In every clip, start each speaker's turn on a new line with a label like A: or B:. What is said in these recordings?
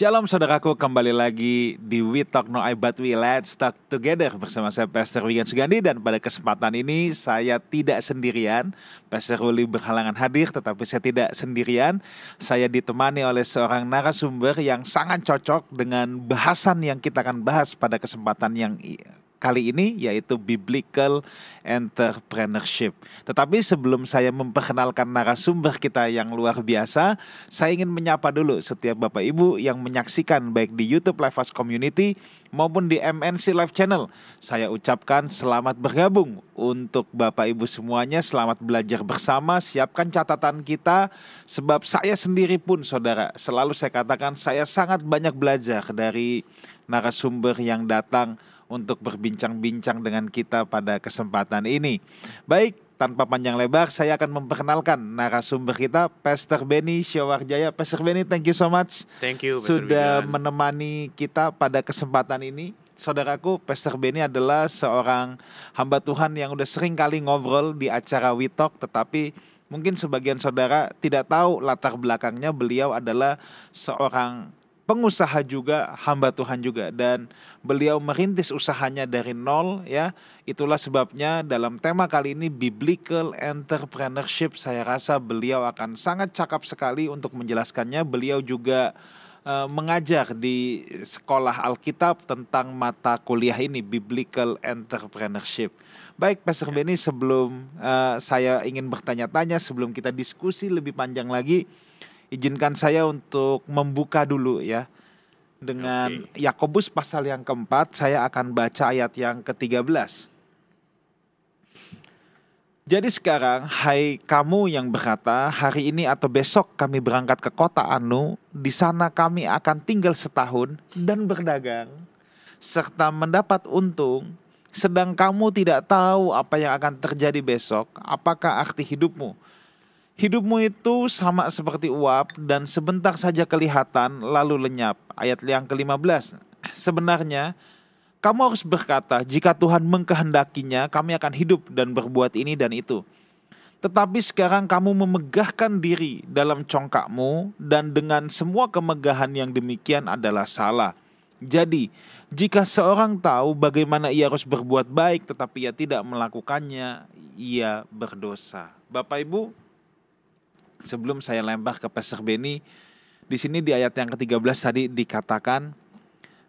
A: Shalom saudaraku, kembali lagi di We Talk No I But We Let's Talk Together bersama saya Pastor Wigan Sugandi dan pada kesempatan ini saya tidak sendirian. Pastor Uli berhalangan hadir tetapi saya tidak sendirian. Saya ditemani oleh seorang narasumber yang sangat cocok dengan bahasan yang kita akan bahas pada kesempatan yang kali ini yaitu biblical entrepreneurship. Tetapi sebelum saya memperkenalkan narasumber kita yang luar biasa, saya ingin menyapa dulu setiap Bapak Ibu yang menyaksikan baik di YouTube Live House Community maupun di MNC Live Channel. Saya ucapkan selamat bergabung untuk Bapak Ibu semuanya, selamat belajar bersama, siapkan catatan kita sebab saya sendiri pun Saudara, selalu saya katakan saya sangat banyak belajar dari narasumber yang datang untuk berbincang-bincang dengan kita pada kesempatan ini. Baik, tanpa panjang lebar, saya akan memperkenalkan narasumber kita, Pastor Benny Syawarjaya. Pastor Benny, thank you so much.
B: Thank you,
A: Pastor Sudah Bidan. menemani kita pada kesempatan ini. Saudaraku, Pastor Benny adalah seorang hamba Tuhan yang udah sering kali ngobrol di acara Witok, tetapi mungkin sebagian saudara tidak tahu latar belakangnya beliau adalah seorang pengusaha juga, hamba Tuhan juga dan beliau merintis usahanya dari nol ya. Itulah sebabnya dalam tema kali ini biblical entrepreneurship saya rasa beliau akan sangat cakap sekali untuk menjelaskannya. Beliau juga uh, mengajar di sekolah Alkitab tentang mata kuliah ini biblical entrepreneurship. Baik, Pastor Benny sebelum uh, saya ingin bertanya-tanya sebelum kita diskusi lebih panjang lagi izinkan saya untuk membuka dulu ya dengan okay. Yakobus pasal yang keempat saya akan baca ayat yang ke-13. Jadi sekarang, hai kamu yang berkata, hari ini atau besok kami berangkat ke kota Anu, di sana kami akan tinggal setahun dan berdagang, serta mendapat untung, sedang kamu tidak tahu apa yang akan terjadi besok, apakah arti hidupmu. Hidupmu itu sama seperti uap dan sebentar saja kelihatan lalu lenyap. Ayat yang ke-15. Sebenarnya kamu harus berkata, jika Tuhan mengkehendakinya, kami akan hidup dan berbuat ini dan itu. Tetapi sekarang kamu memegahkan diri dalam congkakmu dan dengan semua kemegahan yang demikian adalah salah. Jadi, jika seorang tahu bagaimana ia harus berbuat baik tetapi ia tidak melakukannya, ia berdosa. Bapak Ibu, sebelum saya lempar ke Pastor Benny, di sini di ayat yang ke-13 tadi dikatakan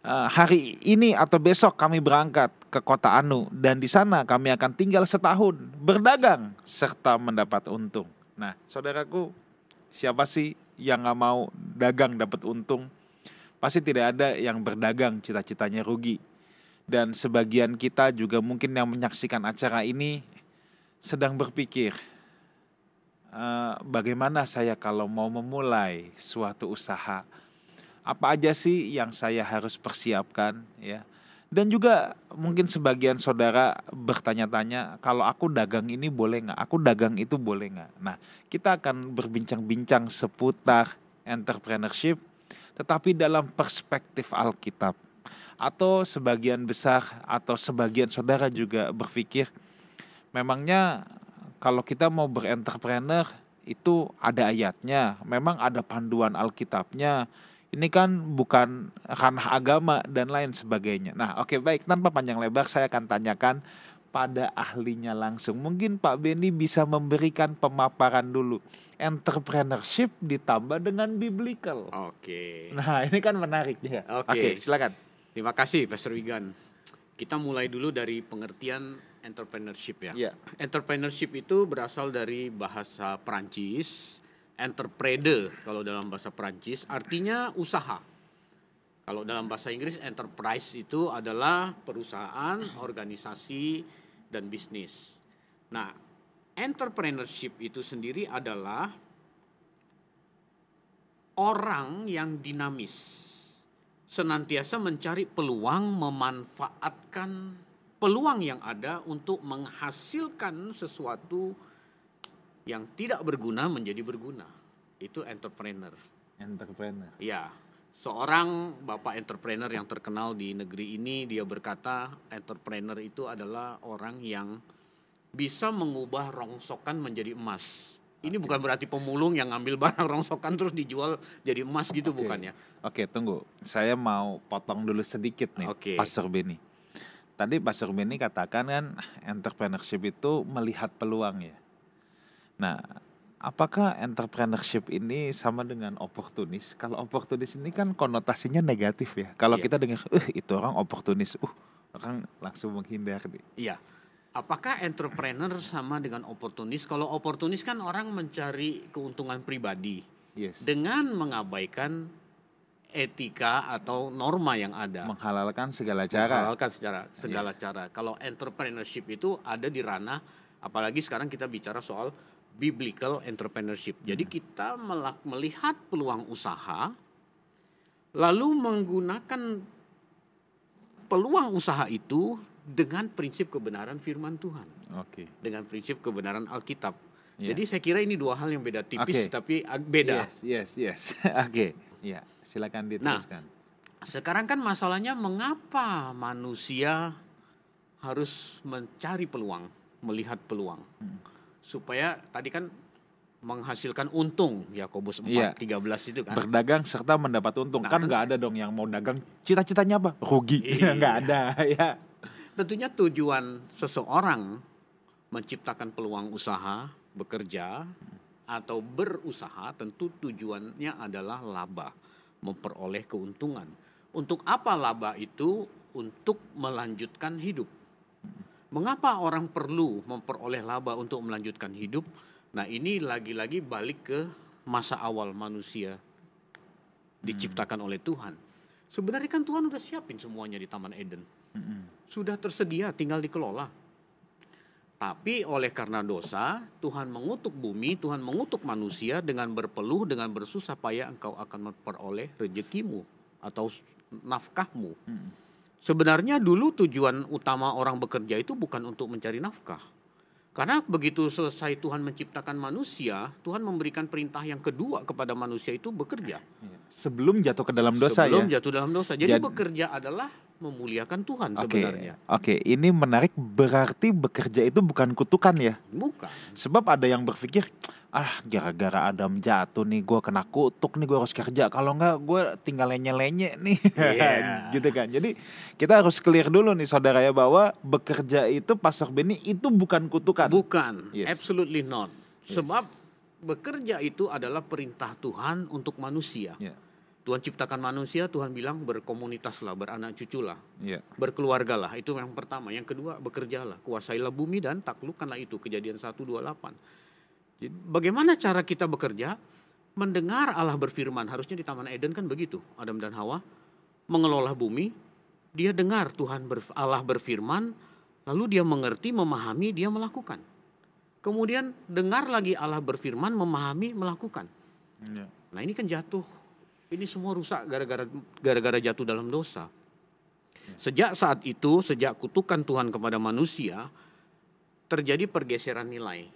A: uh, hari ini atau besok kami berangkat ke kota Anu dan di sana kami akan tinggal setahun berdagang serta mendapat untung. Nah, saudaraku, siapa sih yang nggak mau dagang dapat untung? Pasti tidak ada yang berdagang cita-citanya rugi. Dan sebagian kita juga mungkin yang menyaksikan acara ini sedang berpikir, Eh, bagaimana saya kalau mau memulai suatu usaha? Apa aja sih yang saya harus persiapkan ya? Dan juga mungkin sebagian saudara bertanya-tanya kalau aku dagang ini boleh nggak? Aku dagang itu boleh nggak? Nah kita akan berbincang-bincang seputar entrepreneurship tetapi dalam perspektif Alkitab. Atau sebagian besar atau sebagian saudara juga berpikir memangnya kalau kita mau berentrepreneur itu ada ayatnya, memang ada panduan Alkitabnya. Ini kan bukan ranah agama dan lain sebagainya. Nah, oke okay, baik, tanpa panjang lebar saya akan tanyakan pada ahlinya langsung. Mungkin Pak Beni bisa memberikan pemaparan dulu. Entrepreneurship ditambah dengan biblical.
B: Oke.
A: Nah, ini kan menarik ya.
B: Oke, okay, silakan. Terima kasih Pastor Wigan. Kita mulai dulu dari pengertian entrepreneurship ya. Yeah. Entrepreneurship itu berasal dari bahasa Prancis, entrepreneur kalau dalam bahasa Prancis artinya usaha. Kalau dalam bahasa Inggris enterprise itu adalah perusahaan, organisasi dan bisnis. Nah, entrepreneurship itu sendiri adalah orang yang dinamis. Senantiasa mencari peluang memanfaatkan peluang yang ada untuk menghasilkan sesuatu yang tidak berguna menjadi berguna. Itu entrepreneur.
A: Entrepreneur.
B: Ya. Seorang bapak entrepreneur yang terkenal di negeri ini dia berkata entrepreneur itu adalah orang yang bisa mengubah rongsokan menjadi emas. Ini okay. bukan berarti pemulung yang ngambil barang rongsokan terus dijual jadi emas gitu okay. bukan ya?
A: Oke, okay, tunggu. Saya mau potong dulu sedikit nih, okay. Pastor Beni. Tadi Pastor Beni katakan kan entrepreneurship itu melihat peluang ya. Nah, apakah entrepreneurship ini sama dengan oportunis? Kalau oportunis ini kan konotasinya negatif ya. Kalau iya. kita dengar, eh itu orang oportunis, uh orang langsung menghindar.
B: Iya. Apakah entrepreneur sama dengan oportunis? Kalau oportunis kan orang mencari keuntungan pribadi yes. dengan mengabaikan etika atau norma yang ada.
A: Menghalalkan segala cara.
B: Menghalalkan secara segala yeah. cara. Kalau entrepreneurship itu ada di ranah, apalagi sekarang kita bicara soal biblical entrepreneurship. Hmm. Jadi kita melihat peluang usaha, lalu menggunakan peluang usaha itu dengan prinsip kebenaran firman Tuhan.
A: Oke. Okay.
B: Dengan prinsip kebenaran Alkitab. Yeah. Jadi saya kira ini dua hal yang beda tipis okay. tapi beda.
A: Yes, yes, yes. Oke. okay. Ya, silakan diteruskan.
B: Nah, sekarang kan masalahnya mengapa manusia harus mencari peluang, melihat peluang. Hmm. Supaya tadi kan menghasilkan untung Yakobus 4 iya. 13 itu kan.
A: Berdagang serta mendapat untung. Nah, kan nggak ada dong yang mau dagang cita-citanya apa? Rugi. Iya. nggak ada ya.
B: Tentunya tujuan seseorang menciptakan peluang usaha, bekerja atau berusaha tentu tujuannya adalah laba, memperoleh keuntungan. Untuk apa laba itu? Untuk melanjutkan hidup. Mengapa orang perlu memperoleh laba untuk melanjutkan hidup? Nah ini lagi-lagi balik ke masa awal manusia diciptakan hmm. oleh Tuhan. Sebenarnya kan Tuhan udah siapin semuanya di Taman Eden. Hmm. Sudah tersedia, tinggal dikelola. Tapi oleh karena dosa, Tuhan mengutuk bumi, Tuhan mengutuk manusia dengan berpeluh, dengan bersusah payah engkau akan memperoleh rezekimu atau nafkahmu. Hmm. Sebenarnya dulu tujuan utama orang bekerja itu bukan untuk mencari nafkah karena begitu selesai Tuhan menciptakan manusia, Tuhan memberikan perintah yang kedua kepada manusia itu bekerja.
A: Iya. Sebelum jatuh ke dalam dosa
B: Sebelum
A: ya.
B: jatuh dalam dosa. Jadi Jad... bekerja adalah memuliakan Tuhan okay. sebenarnya.
A: Oke, okay. ini menarik berarti bekerja itu bukan kutukan ya?
B: Bukan.
A: Sebab ada yang berpikir ah gara-gara Adam jatuh nih gue kena kutuk nih gue harus kerja kalau enggak gue tinggal lenye-lenye nih yeah. gitu kan jadi kita harus clear dulu nih saudara ya bahwa bekerja itu pasar Beni itu bukan kutukan
B: bukan yes. absolutely not yes. sebab bekerja itu adalah perintah Tuhan untuk manusia yeah. Tuhan ciptakan manusia, Tuhan bilang berkomunitaslah, beranak cuculah, yeah. berkeluargalah. Itu yang pertama. Yang kedua, bekerjalah, kuasailah bumi dan taklukkanlah itu. Kejadian 128 bagaimana cara kita bekerja? Mendengar Allah berfirman, harusnya di Taman Eden kan begitu, Adam dan Hawa mengelola bumi, dia dengar Tuhan Allah berfirman, lalu dia mengerti, memahami, dia melakukan. Kemudian dengar lagi Allah berfirman, memahami, melakukan. Ya. Nah ini kan jatuh, ini semua rusak gara-gara gara-gara jatuh dalam dosa. Sejak saat itu, sejak kutukan Tuhan kepada manusia, terjadi pergeseran nilai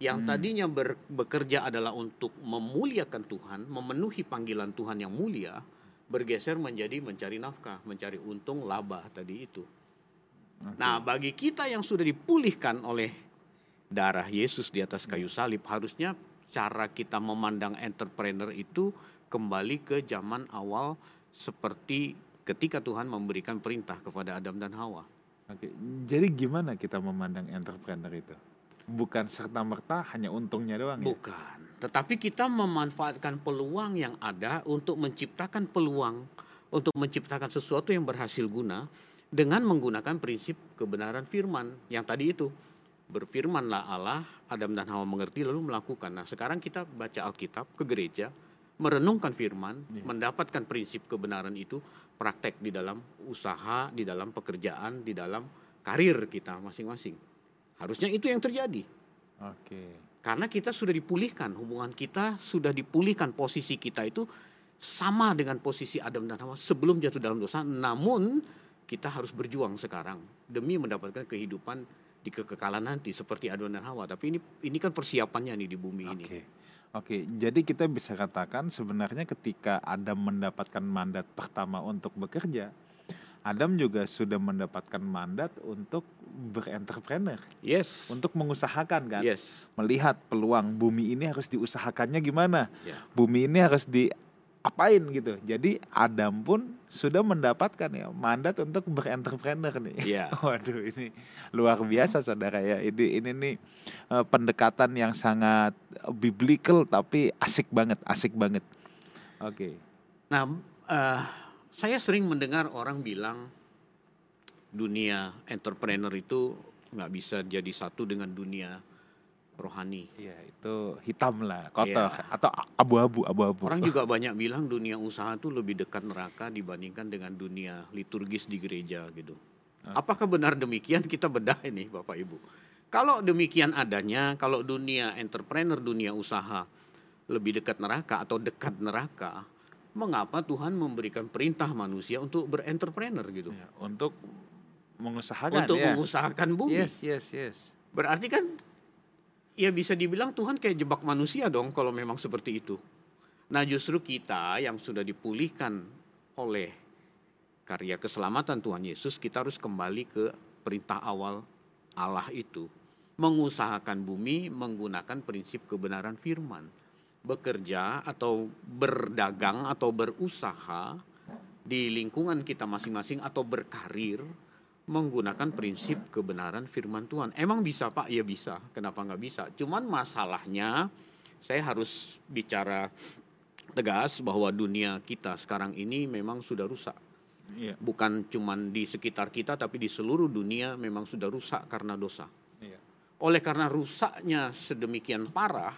B: yang hmm. tadinya ber, bekerja adalah untuk memuliakan Tuhan, memenuhi panggilan Tuhan yang mulia, bergeser menjadi mencari nafkah, mencari untung laba tadi itu. Okay. Nah, bagi kita yang sudah dipulihkan oleh darah Yesus di atas kayu salib, harusnya cara kita memandang entrepreneur itu kembali ke zaman awal seperti ketika Tuhan memberikan perintah kepada Adam dan Hawa.
A: Oke, jadi gimana kita memandang entrepreneur itu? bukan serta merta hanya untungnya doang.
B: Ya? Bukan, tetapi kita memanfaatkan peluang yang ada untuk menciptakan peluang untuk menciptakan sesuatu yang berhasil guna dengan menggunakan prinsip kebenaran firman yang tadi itu berfirmanlah Allah Adam dan Hawa mengerti lalu melakukan. Nah sekarang kita baca Alkitab ke gereja merenungkan firman ya. mendapatkan prinsip kebenaran itu praktek di dalam usaha di dalam pekerjaan di dalam karir kita masing-masing. Harusnya itu yang terjadi.
A: Oke.
B: Karena kita sudah dipulihkan, hubungan kita sudah dipulihkan, posisi kita itu sama dengan posisi Adam dan Hawa sebelum jatuh dalam dosa. Namun kita harus berjuang sekarang demi mendapatkan kehidupan di kekekalan nanti seperti Adam dan Hawa. Tapi ini ini kan persiapannya nih di bumi
A: Oke.
B: ini.
A: Oke, jadi kita bisa katakan sebenarnya ketika Adam mendapatkan mandat pertama untuk bekerja, Adam juga sudah mendapatkan mandat untuk berentrepreneur.
B: Yes.
A: Untuk mengusahakan kan.
B: Yes.
A: Melihat peluang bumi ini harus diusahakannya gimana. Yeah. Bumi ini harus di apain gitu. Jadi Adam pun sudah mendapatkan ya mandat untuk berentrepreneur nih.
B: Iya.
A: Waduh ini luar biasa saudara ya. Ini ini nih uh, pendekatan yang sangat biblical tapi asik banget, asik banget. Oke. Okay.
B: Nah, uh, saya sering mendengar orang bilang dunia entrepreneur itu nggak bisa jadi satu dengan dunia rohani.
A: Iya, itu hitam lah, kotor ya. atau abu-abu, abu-abu.
B: Orang juga banyak bilang dunia usaha itu lebih dekat neraka dibandingkan dengan dunia liturgis di gereja gitu. Apakah benar demikian? Kita bedah ini Bapak Ibu. Kalau demikian adanya, kalau dunia entrepreneur, dunia usaha lebih dekat neraka atau dekat neraka, mengapa Tuhan memberikan perintah manusia untuk berentrepreneur gitu? Ya,
A: untuk mengusahakan
B: untuk
A: ya.
B: mengusahakan bumi.
A: Yes, yes, yes.
B: Berarti kan ya bisa dibilang Tuhan kayak jebak manusia dong kalau memang seperti itu. Nah justru kita yang sudah dipulihkan oleh karya keselamatan Tuhan Yesus, kita harus kembali ke perintah awal Allah itu. Mengusahakan bumi menggunakan prinsip kebenaran firman. Bekerja atau berdagang atau berusaha di lingkungan kita masing-masing atau berkarir menggunakan prinsip kebenaran firman Tuhan. Emang bisa Pak? Ya bisa. Kenapa nggak bisa? Cuman masalahnya saya harus bicara tegas bahwa dunia kita sekarang ini memang sudah rusak. Yeah. Bukan cuman di sekitar kita tapi di seluruh dunia memang sudah rusak karena dosa. Yeah. Oleh karena rusaknya sedemikian parah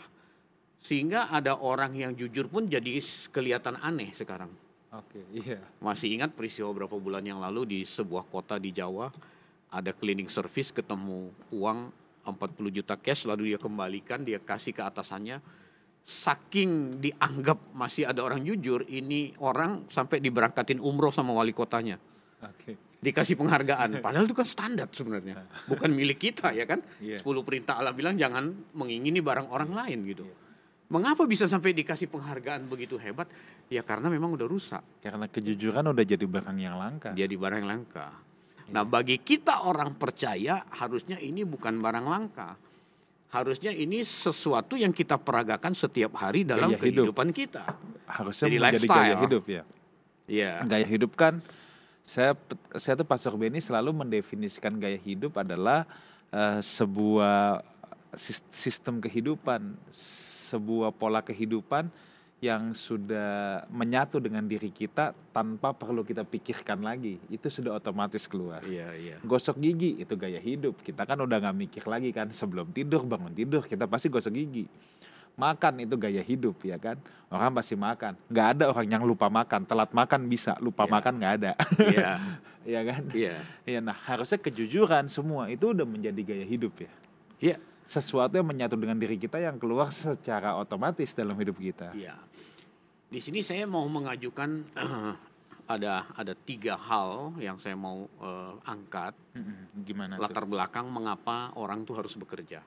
B: sehingga ada orang yang jujur pun jadi kelihatan aneh sekarang
A: Oke, okay, iya.
B: Masih ingat peristiwa beberapa bulan yang lalu di sebuah kota di Jawa ada cleaning service ketemu uang 40 juta cash lalu dia kembalikan dia kasih ke atasannya saking dianggap masih ada orang jujur ini orang sampai diberangkatin umroh sama wali kotanya. Oke. Okay. Dikasih penghargaan padahal itu kan standar sebenarnya. Bukan milik kita ya kan. Yeah. 10 perintah Allah bilang jangan mengingini barang orang lain gitu. Yeah. Mengapa bisa sampai dikasih penghargaan begitu hebat? Ya karena memang udah rusak.
A: Karena kejujuran udah jadi barang yang langka.
B: Jadi barang yang langka. Nah bagi kita orang percaya harusnya ini bukan barang langka. Harusnya ini sesuatu yang kita peragakan setiap hari dalam gaya kehidupan hidup. kita.
A: Harusnya Jadi menjadi lifestyle. gaya hidup ya. Iya. Gaya hidup kan saya saya tuh Pastor Benny selalu mendefinisikan gaya hidup adalah uh, sebuah sistem kehidupan sebuah pola kehidupan yang sudah menyatu dengan diri kita tanpa perlu kita pikirkan lagi itu sudah otomatis keluar.
B: Iya iya.
A: Gosok gigi itu gaya hidup kita kan udah nggak mikir lagi kan sebelum tidur bangun tidur kita pasti gosok gigi. Makan itu gaya hidup ya kan orang pasti makan. Nggak ada orang yang lupa makan telat makan bisa lupa yeah. makan nggak ada. Iya. Iya kan.
B: Iya.
A: Iya nah harusnya kejujuran semua itu udah menjadi gaya hidup ya.
B: Iya
A: sesuatu yang menyatu dengan diri kita yang keluar secara otomatis dalam hidup kita.
B: Iya. Di sini saya mau mengajukan uh, ada ada tiga hal yang saya mau uh, angkat.
A: Gimana?
B: Latar tuh? belakang mengapa orang tuh harus bekerja.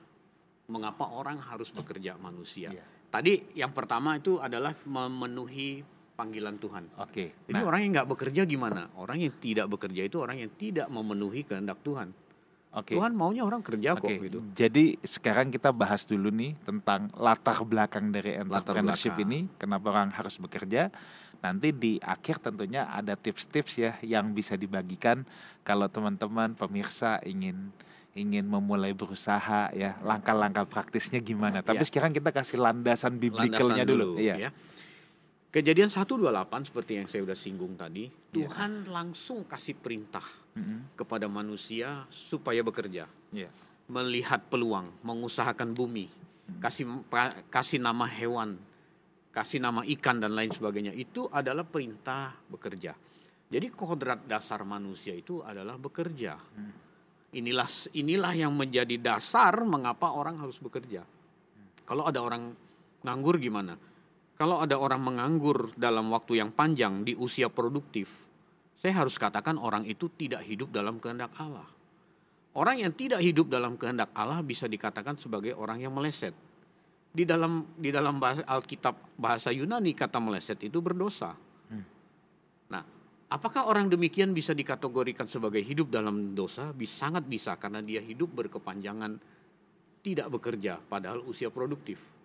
B: Mengapa orang harus bekerja manusia. Iya. Tadi yang pertama itu adalah memenuhi panggilan Tuhan.
A: Oke. Okay.
B: Jadi nah. orang yang nggak bekerja gimana? Orang yang tidak bekerja itu orang yang tidak memenuhi kehendak Tuhan. Okay. Tuhan maunya orang kerja okay. kok gitu.
A: Jadi sekarang kita bahas dulu nih tentang latar belakang dari entrepreneurship ini, kenapa orang harus bekerja. Nanti di akhir tentunya ada tips-tips ya yang bisa dibagikan kalau teman-teman pemirsa ingin ingin memulai berusaha ya langkah-langkah praktisnya gimana. Tapi ya. sekarang kita kasih landasan biblikalnya dulu. dulu.
B: Ya. Kejadian 128 seperti yang saya sudah singgung tadi, yeah. Tuhan langsung kasih perintah mm-hmm. kepada manusia supaya bekerja. Yeah. Melihat peluang, mengusahakan bumi, mm-hmm. kasih kasih nama hewan, kasih nama ikan dan lain sebagainya. Itu adalah perintah bekerja. Jadi kodrat dasar manusia itu adalah bekerja. Mm. Inilah inilah yang menjadi dasar mengapa orang harus bekerja. Mm. Kalau ada orang nganggur gimana? Kalau ada orang menganggur dalam waktu yang panjang di usia produktif, saya harus katakan orang itu tidak hidup dalam kehendak Allah. Orang yang tidak hidup dalam kehendak Allah bisa dikatakan sebagai orang yang meleset. Di dalam di dalam bahasa Alkitab bahasa Yunani kata meleset itu berdosa. Hmm. Nah, Apakah orang demikian bisa dikategorikan sebagai hidup dalam dosa? Bisa, sangat bisa karena dia hidup berkepanjangan tidak bekerja padahal usia produktif.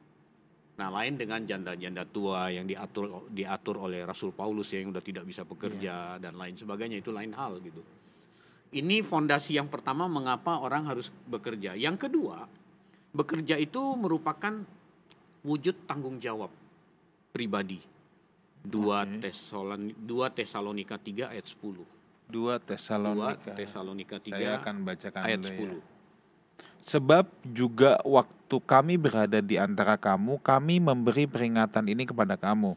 B: Nah, lain dengan janda-janda tua yang diatur diatur oleh Rasul Paulus yang sudah tidak bisa bekerja yeah. dan lain sebagainya itu lain hal gitu. Ini fondasi yang pertama mengapa orang harus bekerja. Yang kedua, bekerja itu merupakan wujud tanggung jawab pribadi. 2 okay. Tesalon 2 Tesalonika 3 ayat 10.
A: 2 Tesalonika.
B: 2 Tesalonika 3
A: Saya akan bacakan
B: ayat 10. Ya.
A: Sebab juga waktu kami berada di antara kamu, kami memberi peringatan ini kepada kamu.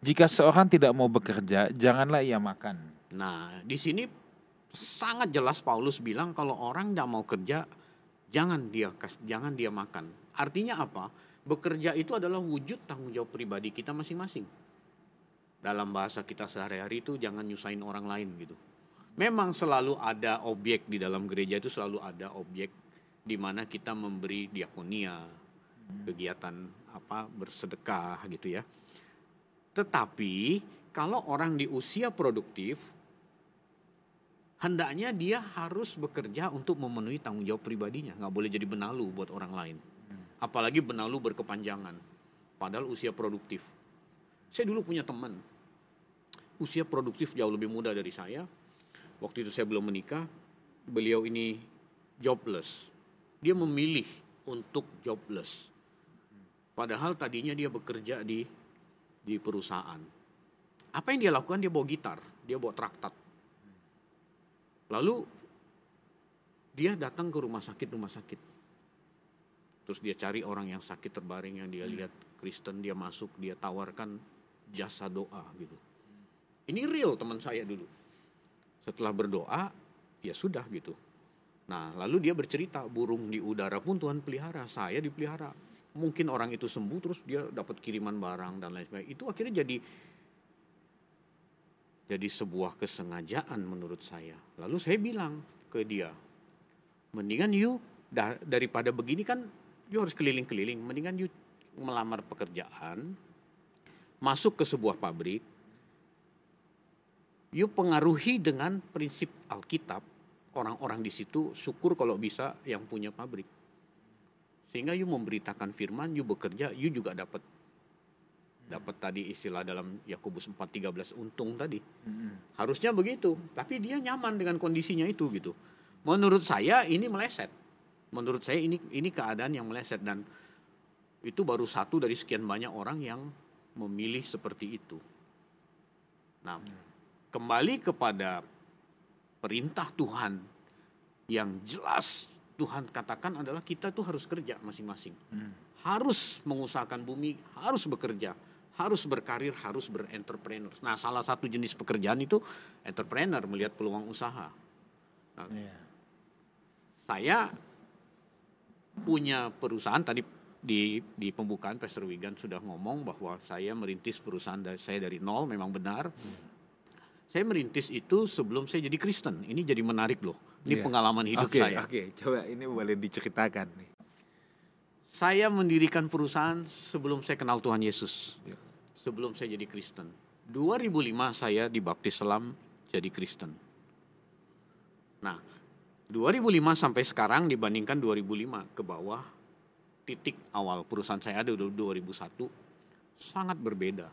A: Jika seorang tidak mau bekerja, janganlah ia makan.
B: Nah, di sini sangat jelas Paulus bilang kalau orang tidak mau kerja, jangan dia jangan dia makan. Artinya apa? Bekerja itu adalah wujud tanggung jawab pribadi kita masing-masing dalam bahasa kita sehari-hari itu jangan nyusahin orang lain gitu. Memang selalu ada objek di dalam gereja itu selalu ada objek di mana kita memberi diakonia, kegiatan apa bersedekah gitu ya. Tetapi kalau orang di usia produktif hendaknya dia harus bekerja untuk memenuhi tanggung jawab pribadinya, nggak boleh jadi benalu buat orang lain. Apalagi benalu berkepanjangan padahal usia produktif saya dulu punya teman, usia produktif jauh lebih muda dari saya. Waktu itu saya belum menikah, beliau ini jobless. Dia memilih untuk jobless. Padahal tadinya dia bekerja di di perusahaan. Apa yang dia lakukan? Dia bawa gitar, dia bawa traktat. Lalu dia datang ke rumah sakit rumah sakit. Terus dia cari orang yang sakit terbaring yang dia lihat Kristen, dia masuk, dia tawarkan jasa doa gitu. Ini real teman saya dulu. Setelah berdoa, ya sudah gitu. Nah, lalu dia bercerita, burung di udara pun Tuhan pelihara, saya dipelihara. Mungkin orang itu sembuh terus dia dapat kiriman barang dan lain sebagainya. Itu akhirnya jadi jadi sebuah kesengajaan menurut saya. Lalu saya bilang ke dia, mendingan you daripada begini kan you harus keliling-keliling, mendingan you melamar pekerjaan, masuk ke sebuah pabrik, you pengaruhi dengan prinsip Alkitab, orang-orang di situ syukur kalau bisa yang punya pabrik. Sehingga you memberitakan firman, you bekerja, you juga dapat dapat tadi istilah dalam Yakobus 4:13 untung tadi. hmm Harusnya begitu, tapi dia nyaman dengan kondisinya itu gitu. Menurut saya ini meleset. Menurut saya ini ini keadaan yang meleset dan itu baru satu dari sekian banyak orang yang memilih seperti itu. Nah, kembali kepada perintah Tuhan yang jelas Tuhan katakan adalah kita tuh harus kerja masing-masing. Hmm. Harus mengusahakan bumi, harus bekerja, harus berkarir, harus berentrepreneur. Nah, salah satu jenis pekerjaan itu entrepreneur melihat peluang usaha. Nah, yeah. Saya punya perusahaan tadi di di pembukaan Pastor Wigan sudah ngomong bahwa saya merintis perusahaan dari saya dari nol memang benar. Hmm. Saya merintis itu sebelum saya jadi Kristen. Ini jadi menarik loh. Ini yeah. pengalaman hidup
A: okay,
B: saya.
A: Oke, okay. coba ini boleh diceritakan nih.
B: Saya mendirikan perusahaan sebelum saya kenal Tuhan Yesus. Yeah. Sebelum saya jadi Kristen. 2005 saya dibaptis selam jadi Kristen. Nah, 2005 sampai sekarang dibandingkan 2005 ke bawah titik awal perusahaan saya ada 2001 sangat berbeda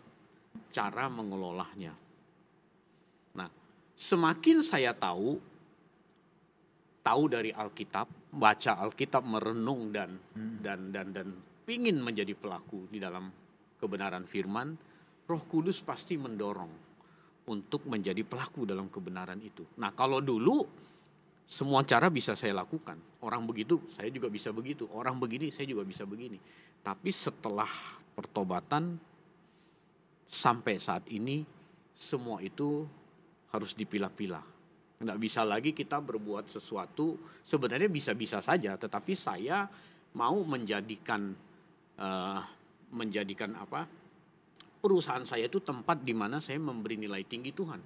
B: cara mengelolanya. Semakin saya tahu tahu dari Alkitab, baca Alkitab, merenung dan hmm. dan dan dan pingin menjadi pelaku di dalam kebenaran firman, Roh Kudus pasti mendorong untuk menjadi pelaku dalam kebenaran itu. Nah, kalau dulu semua cara bisa saya lakukan. Orang begitu, saya juga bisa begitu. Orang begini, saya juga bisa begini. Tapi setelah pertobatan sampai saat ini semua itu harus dipilah-pilah. Tidak bisa lagi kita berbuat sesuatu. Sebenarnya bisa-bisa saja, tetapi saya mau menjadikan uh, menjadikan apa? Perusahaan saya itu tempat di mana saya memberi nilai tinggi Tuhan.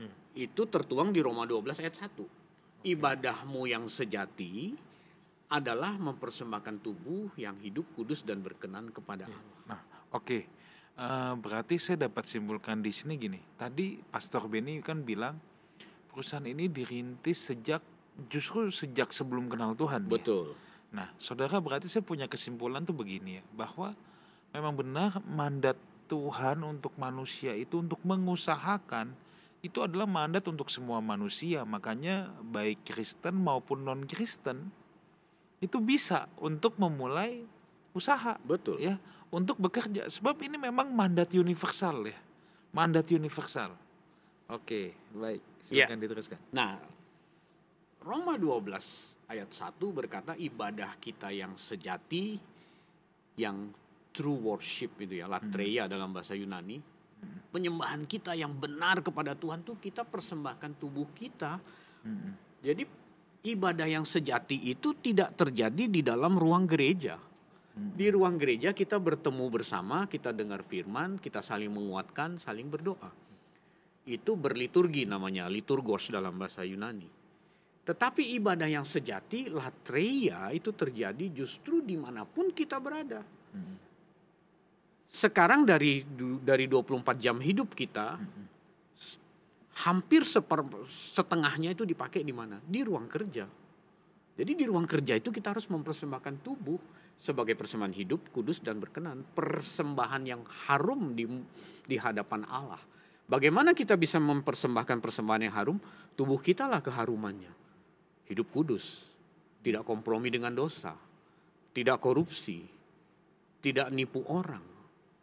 B: Hmm. Itu tertuang di Roma 12 ayat 1 ibadahmu yang sejati adalah mempersembahkan tubuh yang hidup, kudus dan berkenan kepada Allah.
A: Nah, oke. Okay. Uh, berarti saya dapat simpulkan di sini gini. Tadi Pastor Benny kan bilang perusahaan ini dirintis sejak justru sejak sebelum kenal Tuhan.
B: Betul.
A: Ya? Nah, saudara berarti saya punya kesimpulan tuh begini ya, bahwa memang benar mandat Tuhan untuk manusia itu untuk mengusahakan itu adalah mandat untuk semua manusia. Makanya baik Kristen maupun non-Kristen itu bisa untuk memulai usaha.
B: Betul.
A: Ya untuk bekerja sebab ini memang mandat universal ya mandat universal oke baik silakan ya. diteruskan
B: nah Roma 12 ayat 1 berkata ibadah kita yang sejati yang true worship itu ya latreia hmm. dalam bahasa Yunani hmm. penyembahan kita yang benar kepada Tuhan tuh kita persembahkan tubuh kita hmm. jadi ibadah yang sejati itu tidak terjadi di dalam ruang gereja di ruang gereja kita bertemu bersama, kita dengar firman, kita saling menguatkan, saling berdoa. Itu berliturgi namanya, liturgos dalam bahasa Yunani. Tetapi ibadah yang sejati, latreia itu terjadi justru di mana pun kita berada. Sekarang dari dari 24 jam hidup kita, hampir seper, setengahnya itu dipakai di mana? Di ruang kerja. Jadi di ruang kerja itu kita harus mempersembahkan tubuh sebagai persembahan hidup, kudus dan berkenan, persembahan yang harum di di hadapan Allah. Bagaimana kita bisa mempersembahkan persembahan yang harum? Tubuh kita lah keharumannya. Hidup kudus, tidak kompromi dengan dosa, tidak korupsi, tidak nipu orang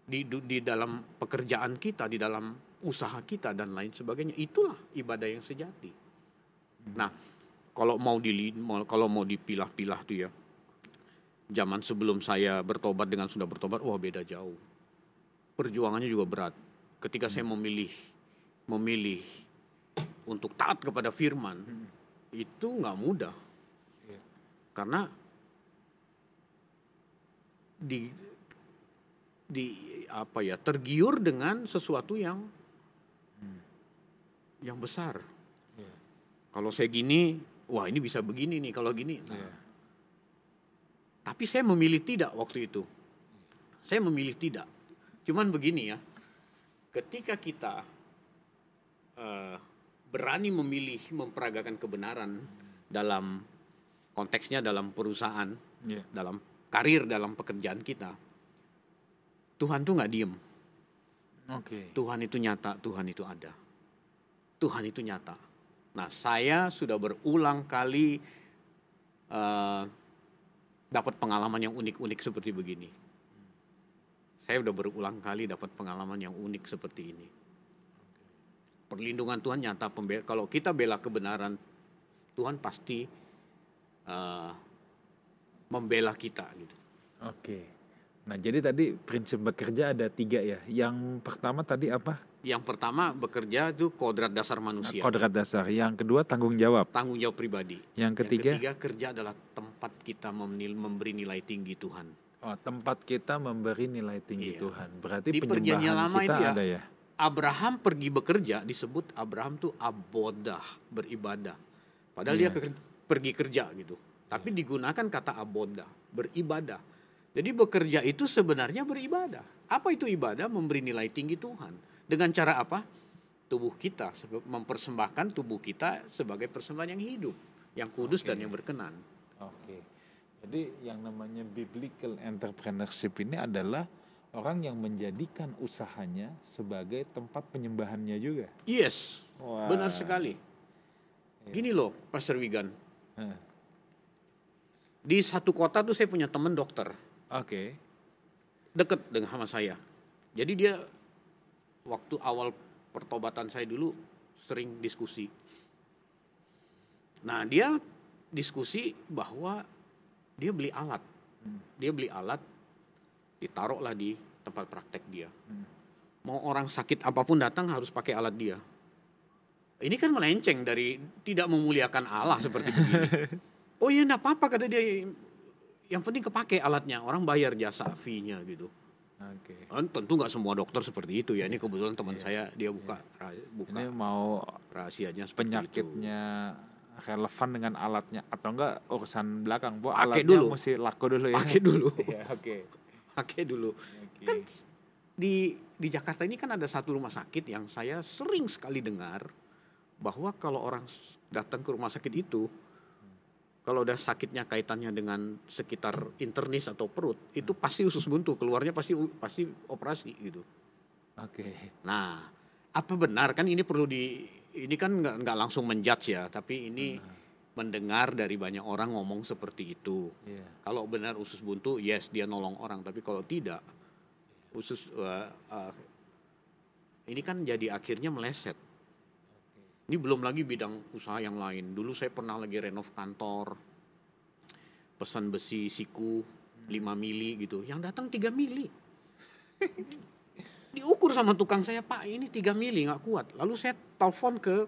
B: di di dalam pekerjaan kita, di dalam usaha kita dan lain sebagainya. Itulah ibadah yang sejati. Nah, kalau mau di kalau mau dipilah-pilah tuh ya, zaman sebelum saya bertobat dengan sudah bertobat, wah beda jauh. Perjuangannya juga berat. Ketika saya memilih memilih untuk taat kepada firman, hmm. itu nggak mudah. Yeah. Karena di di apa ya tergiur dengan sesuatu yang hmm. yang besar. Yeah. Kalau saya gini, wah ini bisa begini nih. Kalau gini, nah, yeah tapi saya memilih tidak waktu itu. Saya memilih tidak. Cuman begini ya, ketika kita uh, berani memilih memperagakan kebenaran dalam konteksnya dalam perusahaan, yeah. dalam karir, dalam pekerjaan kita, Tuhan tuh nggak diem.
A: Okay.
B: Tuhan itu nyata, Tuhan itu ada. Tuhan itu nyata. Nah, saya sudah berulang kali uh, dapat pengalaman yang unik-unik seperti begini. Saya udah berulang kali dapat pengalaman yang unik seperti ini. Perlindungan Tuhan nyata pembela. Kalau kita bela kebenaran, Tuhan pasti uh, membela kita gitu.
A: Oke. Nah jadi tadi prinsip bekerja ada tiga ya. Yang pertama tadi apa?
B: Yang pertama bekerja itu kodrat dasar manusia.
A: Kodrat dasar. Yang kedua tanggung jawab.
B: Tanggung jawab pribadi.
A: Yang ketiga.
B: Yang ketiga kerja adalah tempat kita memberi nilai tinggi Tuhan.
A: Oh, tempat kita memberi nilai tinggi iya. Tuhan. Berarti di perjanjian lama kita itu ya, ada ya.
B: Abraham pergi bekerja disebut Abraham tuh abodah beribadah. Padahal yeah. dia ke, pergi kerja gitu. Tapi yeah. digunakan kata abodah beribadah. Jadi bekerja itu sebenarnya beribadah. Apa itu ibadah? Memberi nilai tinggi Tuhan. Dengan cara apa? Tubuh kita mempersembahkan tubuh kita sebagai persembahan yang hidup, yang kudus okay. dan yang berkenan.
A: Oke. Okay. Jadi yang namanya biblical entrepreneurship ini adalah orang yang menjadikan usahanya sebagai tempat penyembahannya juga.
B: Yes. Wow. Benar sekali. Iya. Gini loh, Pastor Wigan. Huh. Di satu kota tuh saya punya teman dokter.
A: Oke. Okay.
B: Deket dengan sama saya. Jadi dia waktu awal pertobatan saya dulu sering diskusi. Nah dia diskusi bahwa dia beli alat, dia beli alat, ditaruhlah di tempat praktek dia. Mau orang sakit apa pun datang harus pakai alat dia. Ini kan melenceng dari tidak memuliakan Allah seperti begini. Oh iya enggak apa-apa kata dia. Yang penting kepake alatnya, orang bayar jasa fee-nya gitu.
A: Oke.
B: Okay. tentu nggak semua dokter seperti itu ya. Ini kebetulan teman yeah. saya dia buka yeah. buka.
A: Ini mau
B: rahasianya
A: penyakitnya itu. relevan dengan alatnya atau enggak urusan belakang.
B: Bu alatnya dulu.
A: mesti laku dulu ya.
B: Pakai dulu.
A: ya, oke. Okay.
B: Pakai dulu. Okay. Kan di di Jakarta ini kan ada satu rumah sakit yang saya sering sekali dengar bahwa kalau orang datang ke rumah sakit itu kalau udah sakitnya kaitannya dengan sekitar internis atau perut itu pasti usus buntu keluarnya pasti pasti operasi gitu.
A: Oke. Okay.
B: Nah, apa benar kan ini perlu di ini kan nggak nggak langsung menjudge ya, tapi ini hmm. mendengar dari banyak orang ngomong seperti itu. Yeah. Kalau benar usus buntu, yes dia nolong orang, tapi kalau tidak usus uh, uh, ini kan jadi akhirnya meleset ini belum lagi bidang usaha yang lain. Dulu saya pernah lagi renov kantor, pesan besi siku 5 mili gitu. Yang datang 3 mili. Diukur sama tukang saya, Pak ini 3 mili nggak kuat. Lalu saya telepon ke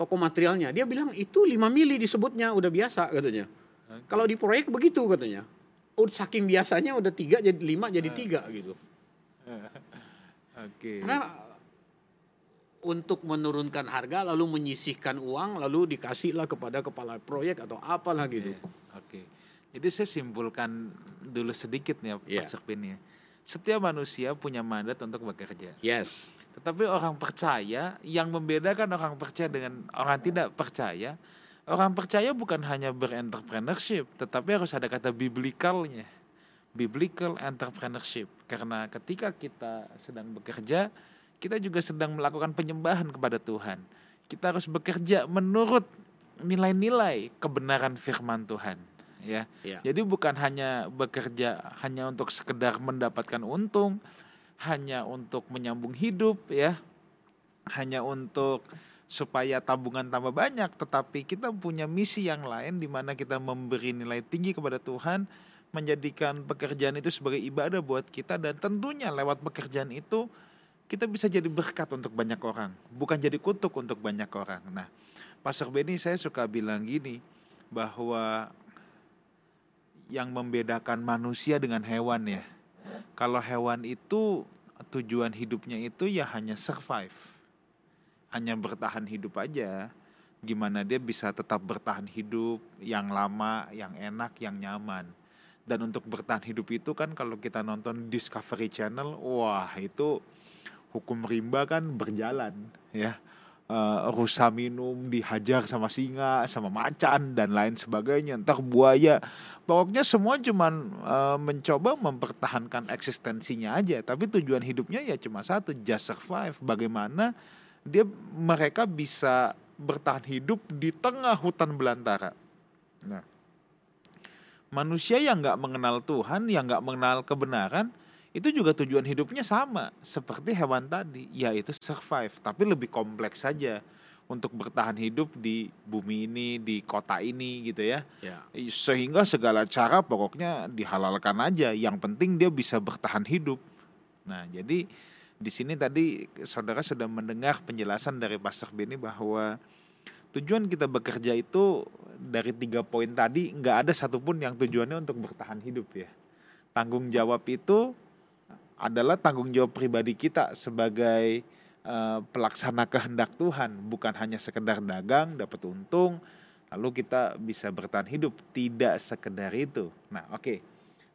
B: toko materialnya. Dia bilang itu 5 mili disebutnya udah biasa katanya. Okay. Kalau di proyek begitu katanya. Oh, saking biasanya udah tiga jadi lima jadi tiga gitu. Oke. Okay. Karena untuk menurunkan harga lalu menyisihkan uang lalu dikasihlah kepada kepala proyek atau apalah gitu.
A: Oke. Okay. Jadi saya simpulkan dulu sedikit nih yeah. Pak Serpin ya. Setiap manusia punya mandat untuk bekerja.
B: Yes.
A: Tetapi orang percaya yang membedakan orang percaya dengan orang tidak percaya, orang percaya bukan hanya berentrepreneurship, tetapi harus ada kata biblicalnya. Biblical entrepreneurship. Karena ketika kita sedang bekerja, kita juga sedang melakukan penyembahan kepada Tuhan. Kita harus bekerja menurut nilai-nilai kebenaran firman Tuhan ya. ya. Jadi bukan hanya bekerja hanya untuk sekedar mendapatkan untung, hanya untuk menyambung hidup ya. Hanya untuk supaya tabungan tambah banyak, tetapi kita punya misi yang lain di mana kita memberi nilai tinggi kepada Tuhan, menjadikan pekerjaan itu sebagai ibadah buat kita dan tentunya lewat pekerjaan itu kita bisa jadi berkat untuk banyak orang, bukan jadi kutuk untuk banyak orang. Nah, Pastor Benny saya suka bilang gini, bahwa yang membedakan manusia dengan hewan ya. Kalau hewan itu tujuan hidupnya itu ya hanya survive. Hanya bertahan hidup aja. Gimana dia bisa tetap bertahan hidup yang lama, yang enak, yang nyaman. Dan untuk bertahan hidup itu kan kalau kita nonton Discovery Channel, wah itu hukum rimba kan berjalan ya. Uh, rusa minum dihajar sama singa sama macan dan lain sebagainya. Entar buaya. Pokoknya semua cuman uh, mencoba mempertahankan eksistensinya aja. Tapi tujuan hidupnya ya cuma satu just survive. Bagaimana dia mereka bisa bertahan hidup di tengah hutan belantara. Nah manusia yang nggak mengenal Tuhan yang nggak mengenal kebenaran itu juga tujuan hidupnya sama seperti hewan tadi yaitu survive tapi lebih kompleks saja untuk bertahan hidup di bumi ini di kota ini gitu ya. ya. Sehingga segala cara pokoknya dihalalkan aja yang penting dia bisa bertahan hidup. Nah jadi di sini tadi saudara sudah mendengar penjelasan dari Pastor Beni bahwa tujuan kita bekerja itu dari tiga poin tadi nggak ada satupun yang tujuannya untuk bertahan hidup ya. Tanggung jawab itu adalah tanggung jawab pribadi kita sebagai uh, pelaksana kehendak Tuhan, bukan hanya sekedar dagang, dapat untung, lalu kita bisa bertahan hidup. Tidak sekedar itu. Nah, oke. Okay.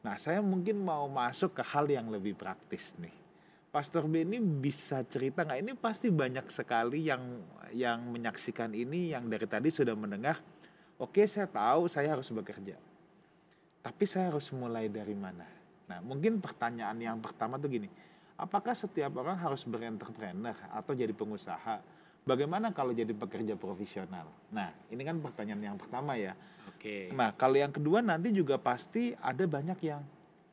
A: Nah, saya mungkin mau masuk ke hal yang lebih praktis nih. Pastor B ini bisa cerita nggak? Ini pasti banyak sekali yang yang menyaksikan ini, yang dari tadi sudah mendengar. Oke, saya tahu saya harus bekerja. Tapi saya harus mulai dari mana? Nah, mungkin pertanyaan yang pertama tuh gini, apakah setiap orang harus berentrepreneur atau jadi pengusaha? Bagaimana kalau jadi pekerja profesional? Nah, ini kan pertanyaan yang pertama ya.
B: Oke.
A: Nah, kalau yang kedua nanti juga pasti ada banyak yang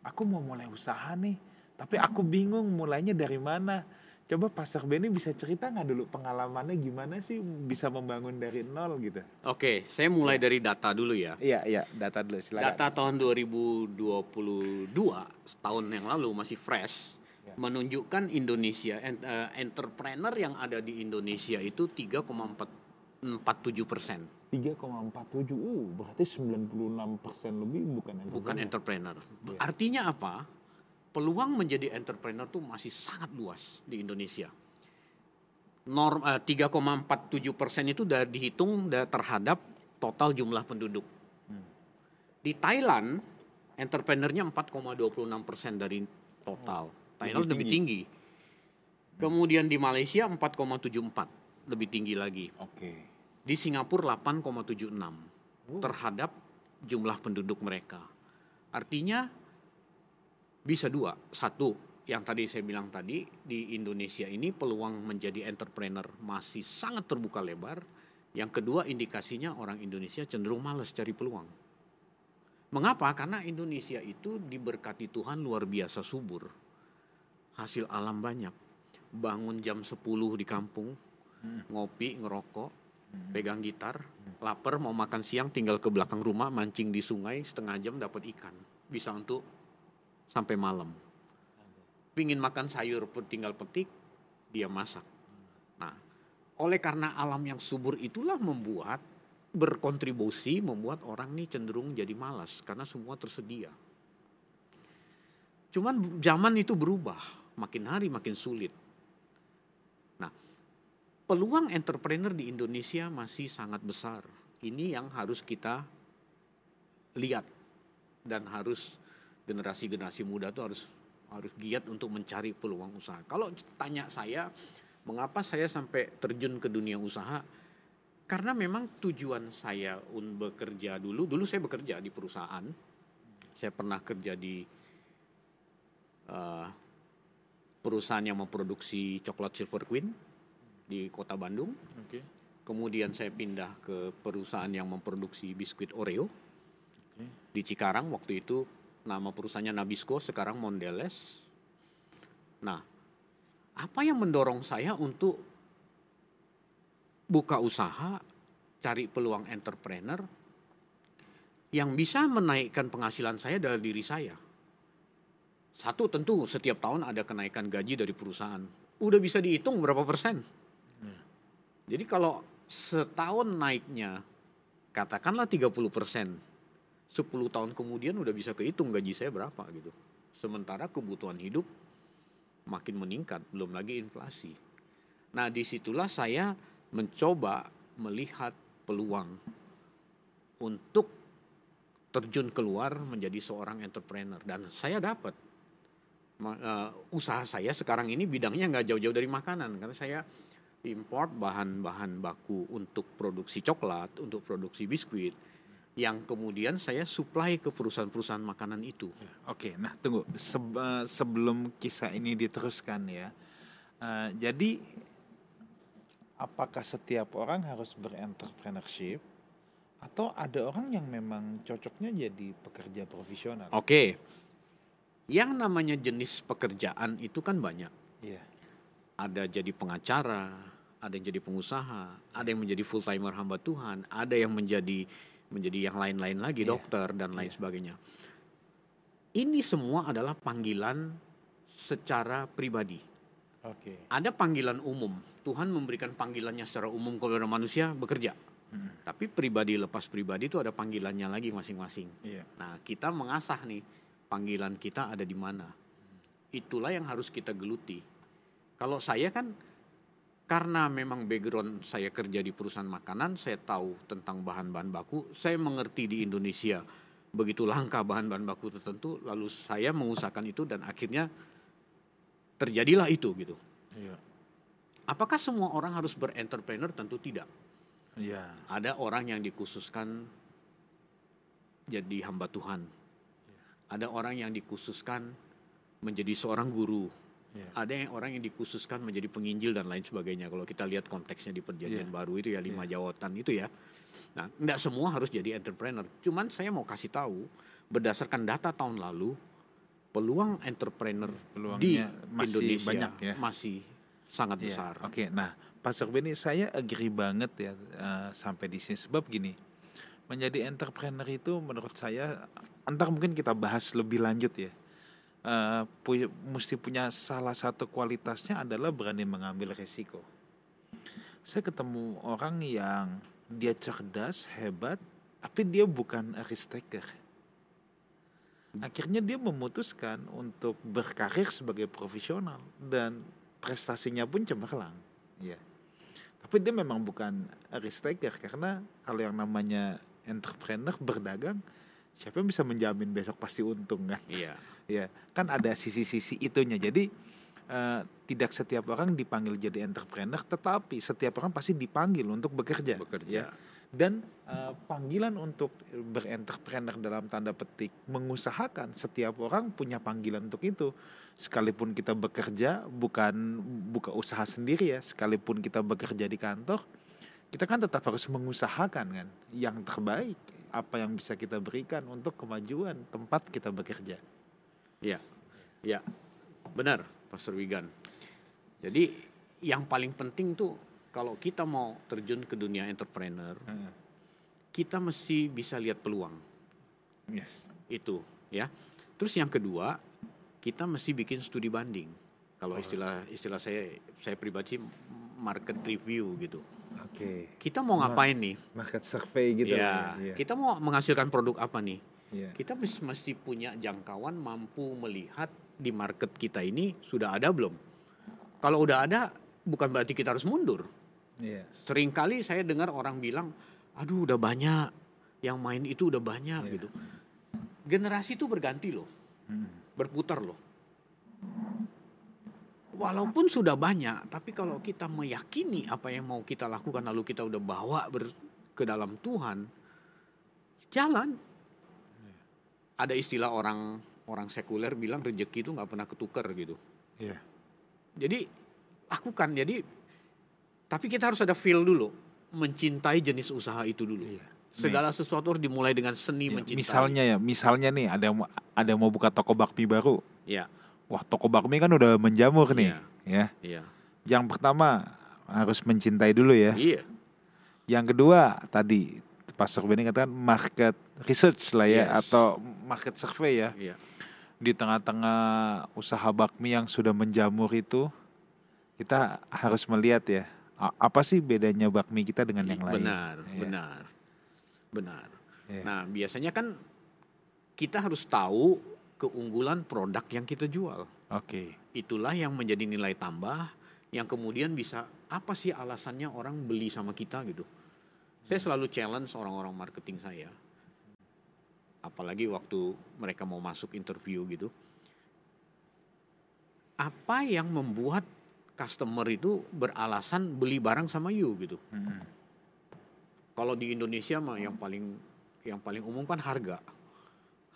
A: aku mau mulai usaha nih, tapi aku bingung mulainya dari mana Coba Pastor Benny bisa cerita nggak dulu pengalamannya gimana sih bisa membangun dari nol gitu?
B: Oke, saya mulai dari data dulu ya.
A: Iya, iya, data dulu
B: silakan. Data tahun 2022, tahun yang lalu masih fresh, ya. menunjukkan Indonesia uh, entrepreneur yang ada di Indonesia itu 3,47 persen.
A: 3,47, uh, berarti 96 persen lebih bukan
B: entrepreneur. Bukan entrepreneur. Ya. Artinya apa? Peluang menjadi entrepreneur tuh masih sangat luas di Indonesia. Norm eh, 3,47 persen itu sudah dihitung terhadap total jumlah penduduk. Hmm. Di Thailand, entrepreneurnya 4,26 persen dari total. Hmm. Thailand lebih tinggi. Lebih tinggi. Kemudian di Malaysia 4,74, lebih tinggi lagi.
A: Oke. Okay.
B: Di Singapura 8,76 uh. terhadap jumlah penduduk mereka. Artinya bisa dua. Satu, yang tadi saya bilang tadi di Indonesia ini peluang menjadi entrepreneur masih sangat terbuka lebar. Yang kedua indikasinya orang Indonesia cenderung malas cari peluang. Mengapa? Karena Indonesia itu diberkati Tuhan luar biasa subur. Hasil alam banyak. Bangun jam 10 di kampung, ngopi, ngerokok, pegang gitar, lapar mau makan siang tinggal ke belakang rumah mancing di sungai setengah jam dapat ikan. Bisa untuk sampai malam pingin makan sayur pun tinggal petik, dia masak. Nah, oleh karena alam yang subur itulah membuat berkontribusi membuat orang ini cenderung jadi malas karena semua tersedia. Cuman zaman itu berubah, makin hari makin sulit. Nah, peluang entrepreneur di Indonesia masih sangat besar. Ini yang harus kita lihat dan harus generasi-generasi muda itu harus harus giat untuk mencari peluang usaha. Kalau tanya saya, mengapa saya sampai terjun ke dunia usaha? Karena memang tujuan saya untuk bekerja dulu, dulu saya bekerja di perusahaan. Saya pernah kerja di uh, perusahaan yang memproduksi coklat Silver Queen di kota Bandung. Okay. Kemudian saya pindah ke perusahaan yang memproduksi biskuit Oreo okay. di Cikarang. Waktu itu nama perusahaannya Nabisco sekarang Mondelez. Nah, apa yang mendorong saya untuk buka usaha, cari peluang entrepreneur yang bisa menaikkan penghasilan saya dari diri saya. Satu tentu setiap tahun ada kenaikan gaji dari perusahaan. Udah bisa dihitung berapa persen. Hmm. Jadi kalau setahun naiknya katakanlah 30 persen 10 tahun kemudian udah bisa kehitung gaji saya berapa gitu. Sementara kebutuhan hidup makin meningkat, belum lagi inflasi. Nah di situlah saya mencoba melihat peluang untuk terjun keluar menjadi seorang entrepreneur dan saya dapat uh, usaha saya sekarang ini bidangnya nggak jauh-jauh dari makanan karena saya import bahan-bahan baku untuk produksi coklat, untuk produksi biskuit, yang kemudian saya supply ke perusahaan-perusahaan makanan itu.
A: Oke, nah tunggu Se eh, sebelum kisah ini diteruskan ya. Uh, jadi apakah setiap orang harus berentrepreneurship atau ada orang yang memang cocoknya jadi pekerja profesional?
B: Oke, yang namanya jenis pekerjaan itu kan banyak.
A: Iya.
B: Ada jadi pengacara, ada yang jadi pengusaha, ada yang menjadi full timer hamba Tuhan, ada yang menjadi menjadi yang lain-lain lagi, yeah. dokter dan lain yeah. sebagainya. Ini semua adalah panggilan secara pribadi.
A: Okay.
B: Ada panggilan umum. Tuhan memberikan panggilannya secara umum kepada manusia bekerja. Hmm. Tapi pribadi lepas pribadi itu ada panggilannya lagi masing-masing.
A: Yeah.
B: Nah, kita mengasah nih panggilan kita ada di mana. Itulah yang harus kita geluti. Kalau saya kan karena memang background saya kerja di perusahaan makanan, saya tahu tentang bahan-bahan baku, saya mengerti di Indonesia begitu langka bahan-bahan baku tertentu, lalu saya mengusahakan itu dan akhirnya terjadilah itu gitu.
A: Iya.
B: Apakah semua orang harus berentrepreneur? Tentu tidak.
A: Iya.
B: Ada orang yang dikhususkan jadi hamba Tuhan. Iya. Ada orang yang dikhususkan menjadi seorang guru Yeah. Ada yang orang yang dikhususkan menjadi penginjil dan lain sebagainya. Kalau kita lihat konteksnya di perjanjian yeah. baru itu ya lima yeah. jawatan itu ya. Nah, tidak semua harus jadi entrepreneur. Cuman saya mau kasih tahu berdasarkan data tahun lalu peluang entrepreneur Peluangnya di masih Indonesia banyak ya? masih sangat yeah. besar.
A: Oke, okay, nah Pastor Benny saya agree banget ya uh, sampai di sini sebab gini. Menjadi entrepreneur itu menurut saya entar mungkin kita bahas lebih lanjut ya uh, pu mesti punya salah satu kualitasnya adalah berani mengambil resiko. Saya ketemu orang yang dia cerdas, hebat, tapi dia bukan risk taker. Akhirnya dia memutuskan untuk berkarir sebagai profesional dan prestasinya pun cemerlang. Ya. Tapi dia memang bukan risk taker karena kalau yang namanya entrepreneur berdagang, siapa yang bisa menjamin besok pasti untung kan?
B: Iya
A: ya kan ada sisi-sisi itunya. Jadi uh, tidak setiap orang dipanggil jadi entrepreneur tetapi setiap orang pasti dipanggil untuk bekerja
B: bekerja.
A: ya. Dan uh, panggilan untuk berentrepreneur dalam tanda petik mengusahakan setiap orang punya panggilan untuk itu. Sekalipun kita bekerja bukan buka usaha sendiri ya. Sekalipun kita bekerja di kantor kita kan tetap harus mengusahakan kan yang terbaik apa yang bisa kita berikan untuk kemajuan tempat kita bekerja
B: ya ya benar Pastor Wigan jadi yang paling penting tuh kalau kita mau terjun ke dunia entrepreneur, hmm. kita mesti bisa lihat peluang.
A: Yes.
B: Itu, ya. Terus yang kedua, kita mesti bikin studi banding. Kalau istilah istilah saya saya pribadi market review gitu.
A: Oke. Okay.
B: Kita mau ngapain nih?
A: Market survey gitu.
B: Ya. ya. Kita mau menghasilkan produk apa nih? Yeah. Kita mesti punya jangkauan mampu melihat di market kita ini sudah ada belum. Kalau udah ada, bukan berarti kita harus mundur Yeah. Seringkali saya dengar orang bilang, aduh udah banyak yang main itu udah banyak yeah. gitu. Generasi itu berganti loh, hmm. berputar loh. Walaupun sudah banyak, tapi kalau kita meyakini apa yang mau kita lakukan lalu kita udah bawa ber, ke dalam Tuhan, jalan. Ada istilah orang orang sekuler bilang rezeki itu nggak pernah ketukar gitu.
A: Yeah.
B: Jadi lakukan. Jadi tapi kita harus ada feel dulu, mencintai jenis usaha itu dulu. Iya. Segala sesuatu harus dimulai dengan seni
A: ya,
B: mencintai.
A: Misalnya ya, misalnya nih ada yang ada yang mau buka toko bakmi baru.
B: Iya.
A: Wah, toko bakmi kan udah menjamur nih,
B: ya. Iya.
A: Yang pertama harus mencintai dulu ya.
B: Iya.
A: Yang kedua tadi Pastor Benny katakan market research lah ya yes. atau market survey ya.
B: Iya.
A: Di tengah-tengah usaha bakmi yang sudah menjamur itu kita harus melihat ya apa sih bedanya bakmi kita dengan yang lain?
B: Benar, ya. benar, benar. Ya. Nah biasanya kan kita harus tahu keunggulan produk yang kita jual.
A: Oke. Okay.
B: Itulah yang menjadi nilai tambah yang kemudian bisa apa sih alasannya orang beli sama kita gitu. Saya selalu challenge orang-orang marketing saya. Apalagi waktu mereka mau masuk interview gitu. Apa yang membuat customer itu beralasan beli barang sama you gitu. Hmm. Kalau di Indonesia mah yang paling yang paling umum kan harga.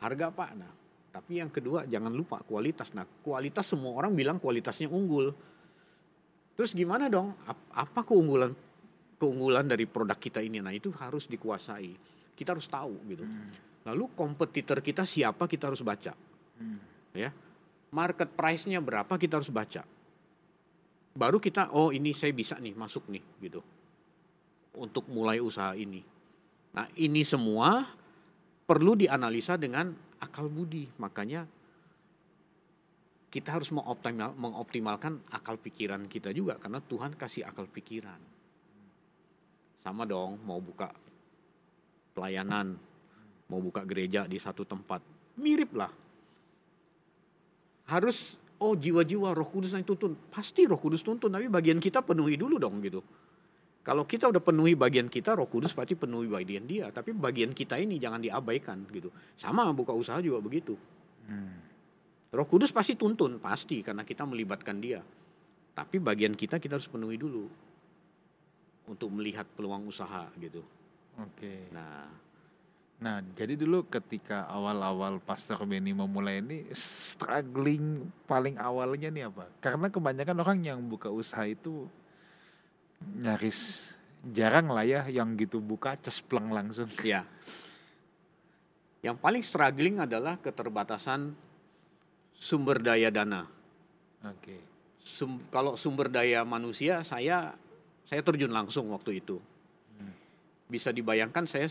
B: Harga pak. Nah, tapi yang kedua jangan lupa kualitas. Nah, kualitas semua orang bilang kualitasnya unggul. Terus gimana dong? Apa keunggulan keunggulan dari produk kita ini? Nah, itu harus dikuasai. Kita harus tahu gitu. Hmm. Lalu kompetitor kita siapa kita harus baca. Hmm. Ya. Market price-nya berapa kita harus baca baru kita oh ini saya bisa nih masuk nih gitu untuk mulai usaha ini. Nah ini semua perlu dianalisa dengan akal budi. Makanya kita harus mengoptimal, mengoptimalkan akal pikiran kita juga karena Tuhan kasih akal pikiran. Sama dong mau buka pelayanan, mau buka gereja di satu tempat, mirip lah. Harus oh jiwa-jiwa roh kudus yang tuntun. Pasti roh kudus tuntun, tapi bagian kita penuhi dulu dong gitu. Kalau kita udah penuhi bagian kita, roh kudus pasti penuhi bagian dia. Tapi bagian kita ini jangan diabaikan gitu. Sama buka usaha juga begitu. Hmm. Roh kudus pasti tuntun, pasti karena kita melibatkan dia. Tapi bagian kita kita harus penuhi dulu untuk melihat peluang usaha gitu.
A: Oke. Okay.
B: Nah,
A: Nah, jadi dulu ketika awal-awal Pastor Benny memulai ini struggling paling awalnya nih apa? Karena kebanyakan orang yang buka usaha itu nyaris jarang lah ya yang gitu buka cespleng langsung.
B: Ya. Yang paling struggling adalah keterbatasan sumber daya dana.
A: Oke. Okay.
B: Sum, kalau sumber daya manusia saya saya terjun langsung waktu itu. Bisa dibayangkan saya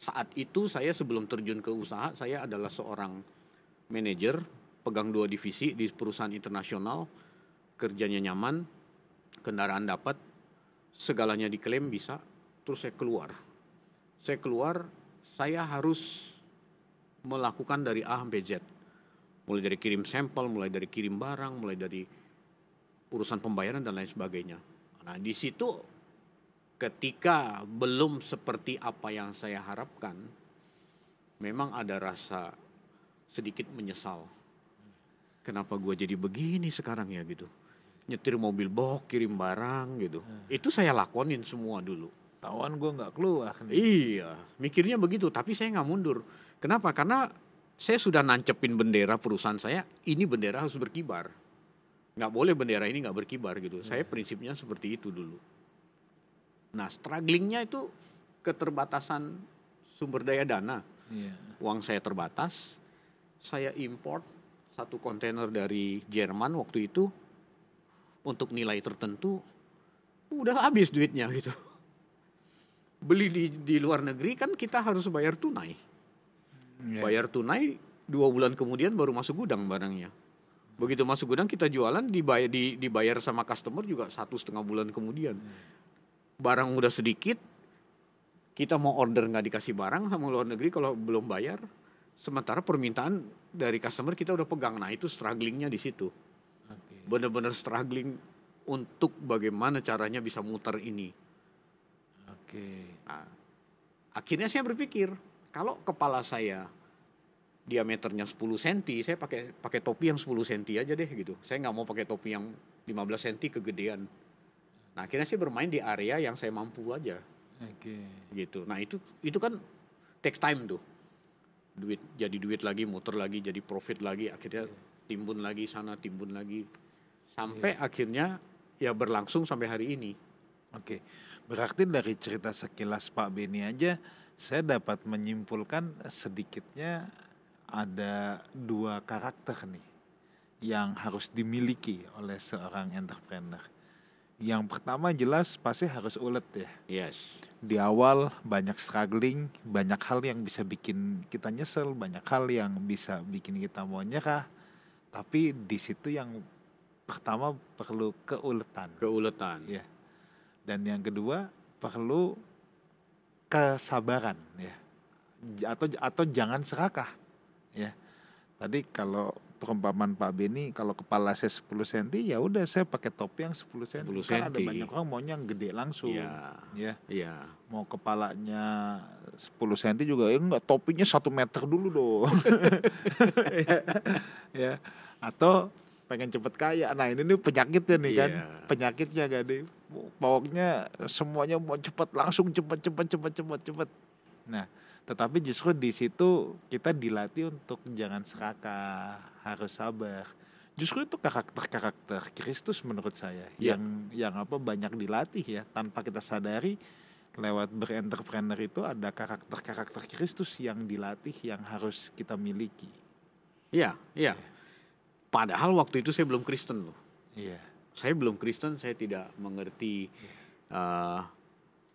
B: saat itu saya sebelum terjun ke usaha saya adalah seorang manajer pegang dua divisi di perusahaan internasional kerjanya nyaman kendaraan dapat segalanya diklaim bisa terus saya keluar. Saya keluar saya harus melakukan dari A sampai Z. Mulai dari kirim sampel mulai dari kirim barang mulai dari urusan pembayaran dan lain sebagainya nah di situ ketika belum seperti apa yang saya harapkan, memang ada rasa sedikit menyesal. Kenapa gue jadi begini sekarang ya gitu. Nyetir mobil box, kirim barang gitu. Hmm. Itu saya lakonin semua dulu.
A: Tawan gue nggak keluar.
B: Nih. Iya, mikirnya begitu. Tapi saya nggak mundur. Kenapa? Karena saya sudah nancepin bendera perusahaan saya. Ini bendera harus berkibar. Nggak boleh bendera ini nggak berkibar gitu. Hmm. Saya prinsipnya seperti itu dulu. Nah, strugglingnya itu keterbatasan sumber daya dana. Yeah. Uang saya terbatas. Saya import satu kontainer dari Jerman waktu itu untuk nilai tertentu udah habis duitnya gitu. Beli di, di luar negeri kan kita harus bayar tunai. Yeah. Bayar tunai dua bulan kemudian baru masuk gudang barangnya. Begitu masuk gudang kita jualan dibayar di, dibayar sama customer juga satu setengah bulan kemudian. Barang udah sedikit, kita mau order nggak dikasih barang sama luar negeri kalau belum bayar, Sementara permintaan dari customer kita udah pegang. Nah itu strugglingnya di situ. Okay. Bener-bener struggling untuk bagaimana caranya bisa muter ini. Oke. Okay. Nah, akhirnya saya berpikir kalau kepala saya diameternya 10 cm, saya pakai pakai topi yang 10 cm aja deh gitu. Saya nggak mau pakai topi yang 15 cm kegedean. Nah akhirnya saya bermain di area yang saya mampu aja. Oke. Okay. Gitu. Nah itu itu kan take time tuh duit jadi duit lagi muter lagi jadi profit lagi akhirnya timbun lagi sana timbun lagi sampai yeah. akhirnya ya berlangsung sampai hari ini.
A: Oke, berarti dari cerita sekilas Pak Beni aja saya dapat menyimpulkan sedikitnya ada dua karakter nih yang harus dimiliki oleh seorang entrepreneur. Yang pertama jelas pasti harus ulet ya.
B: Yes.
A: Di awal banyak struggling, banyak hal yang bisa bikin kita nyesel, banyak hal yang bisa bikin kita mau nyerah. Tapi di situ yang pertama perlu keuletan.
B: Keuletan.
A: Ya. Dan yang kedua perlu kesabaran ya. Atau atau jangan serakah ya. Tadi kalau perumpamaan Pak Beni kalau kepala saya 10 cm ya udah saya pakai topi yang 10 cm. 10 Kan ada banyak orang maunya yang gede langsung. Iya.
B: Ya. Iya.
A: Mau kepalanya 10 cm juga ya enggak topinya satu meter dulu dong. ya. ya. Atau pengen cepet kaya. Nah ini nih penyakitnya nih kan. Iya. Penyakitnya gak deh. Pokoknya semuanya mau cepet langsung cepet cepet cepet cepet cepet. Nah tetapi justru di situ kita dilatih untuk jangan serakah, harus sabar. Justru itu karakter-karakter Kristus menurut saya yeah. yang yang apa banyak dilatih ya tanpa kita sadari lewat berentrepreneur itu ada karakter-karakter Kristus yang dilatih yang harus kita miliki.
B: Iya, iya. Padahal waktu itu saya belum Kristen loh.
A: Iya.
B: Saya belum Kristen, saya tidak mengerti yeah. uh,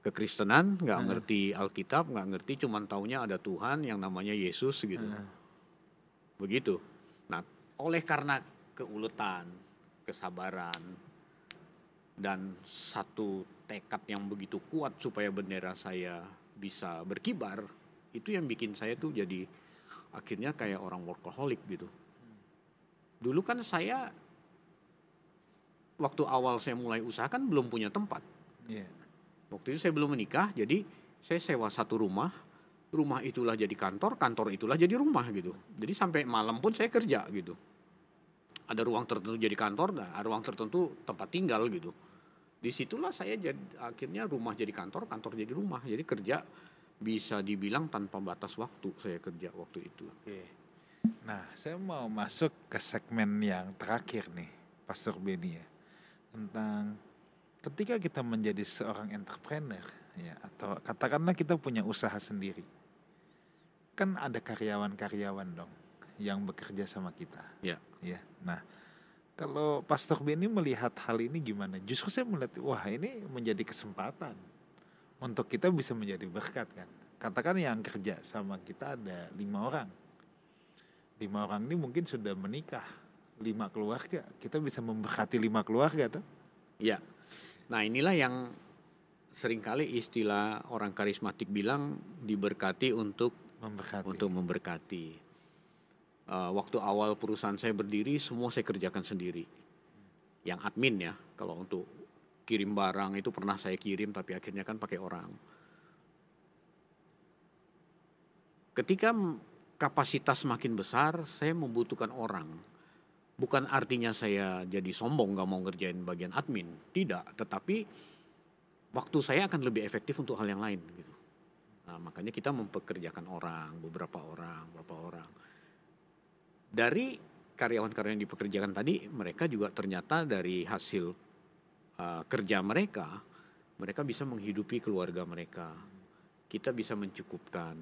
B: kekristenan, nggak hmm. ngerti Alkitab, nggak ngerti, cuman taunya ada Tuhan yang namanya Yesus gitu. Hmm. Begitu. Nah, oleh karena keuletan, kesabaran, dan satu tekad yang begitu kuat supaya bendera saya bisa berkibar, itu yang bikin saya tuh jadi akhirnya kayak orang workaholic gitu. Dulu kan saya waktu awal saya mulai usaha kan belum punya tempat. Yeah Waktu itu saya belum menikah, jadi saya sewa satu rumah, rumah itulah jadi kantor, kantor itulah jadi rumah gitu. Jadi sampai malam pun saya kerja gitu. Ada ruang tertentu jadi kantor, ada ruang tertentu tempat tinggal gitu. Di situlah saya jadi akhirnya rumah jadi kantor, kantor jadi rumah. Jadi kerja bisa dibilang tanpa batas waktu saya kerja waktu itu. Oke.
A: Nah, saya mau masuk ke segmen yang terakhir nih, Pastor Beni ya. Tentang ketika kita menjadi seorang entrepreneur ya atau katakanlah kita punya usaha sendiri kan ada karyawan-karyawan dong yang bekerja sama kita.
B: Ya.
A: Ya nah kalau Pastor Benny melihat hal ini gimana? Justru saya melihat wah ini menjadi kesempatan untuk kita bisa menjadi berkat kan? Katakan yang kerja sama kita ada lima orang. Lima orang ini mungkin sudah menikah lima keluarga. Kita bisa memberkati lima keluarga tuh
B: ya Nah inilah yang sering kali istilah orang karismatik bilang diberkati untuk
A: memberkati.
B: Untuk memberkati. Uh, waktu awal perusahaan saya berdiri semua saya kerjakan sendiri. Yang admin ya, kalau untuk kirim barang itu pernah saya kirim tapi akhirnya kan pakai orang. Ketika kapasitas makin besar, saya membutuhkan orang. Bukan artinya saya jadi sombong nggak mau ngerjain bagian admin, tidak. Tetapi waktu saya akan lebih efektif untuk hal yang lain. Gitu. Nah, makanya kita mempekerjakan orang, beberapa orang, beberapa orang. Dari karyawan-karyawan yang dipekerjakan tadi, mereka juga ternyata dari hasil uh, kerja mereka, mereka bisa menghidupi keluarga mereka. Kita bisa mencukupkan.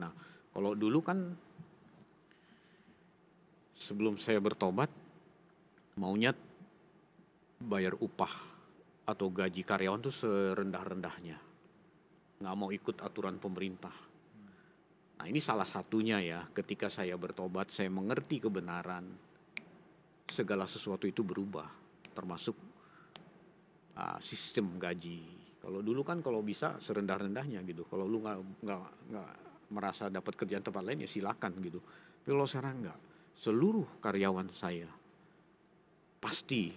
B: Nah, kalau dulu kan sebelum saya bertobat, maunya bayar upah atau gaji karyawan tuh serendah-rendahnya nggak mau ikut aturan pemerintah. Nah ini salah satunya ya, ketika saya bertobat, saya mengerti kebenaran, segala sesuatu itu berubah, termasuk uh, sistem gaji. Kalau dulu kan kalau bisa serendah-rendahnya gitu, kalau lu nggak nggak merasa dapat kerjaan tempat lain ya silakan gitu. Tapi kalau sekarang nggak, seluruh karyawan saya pasti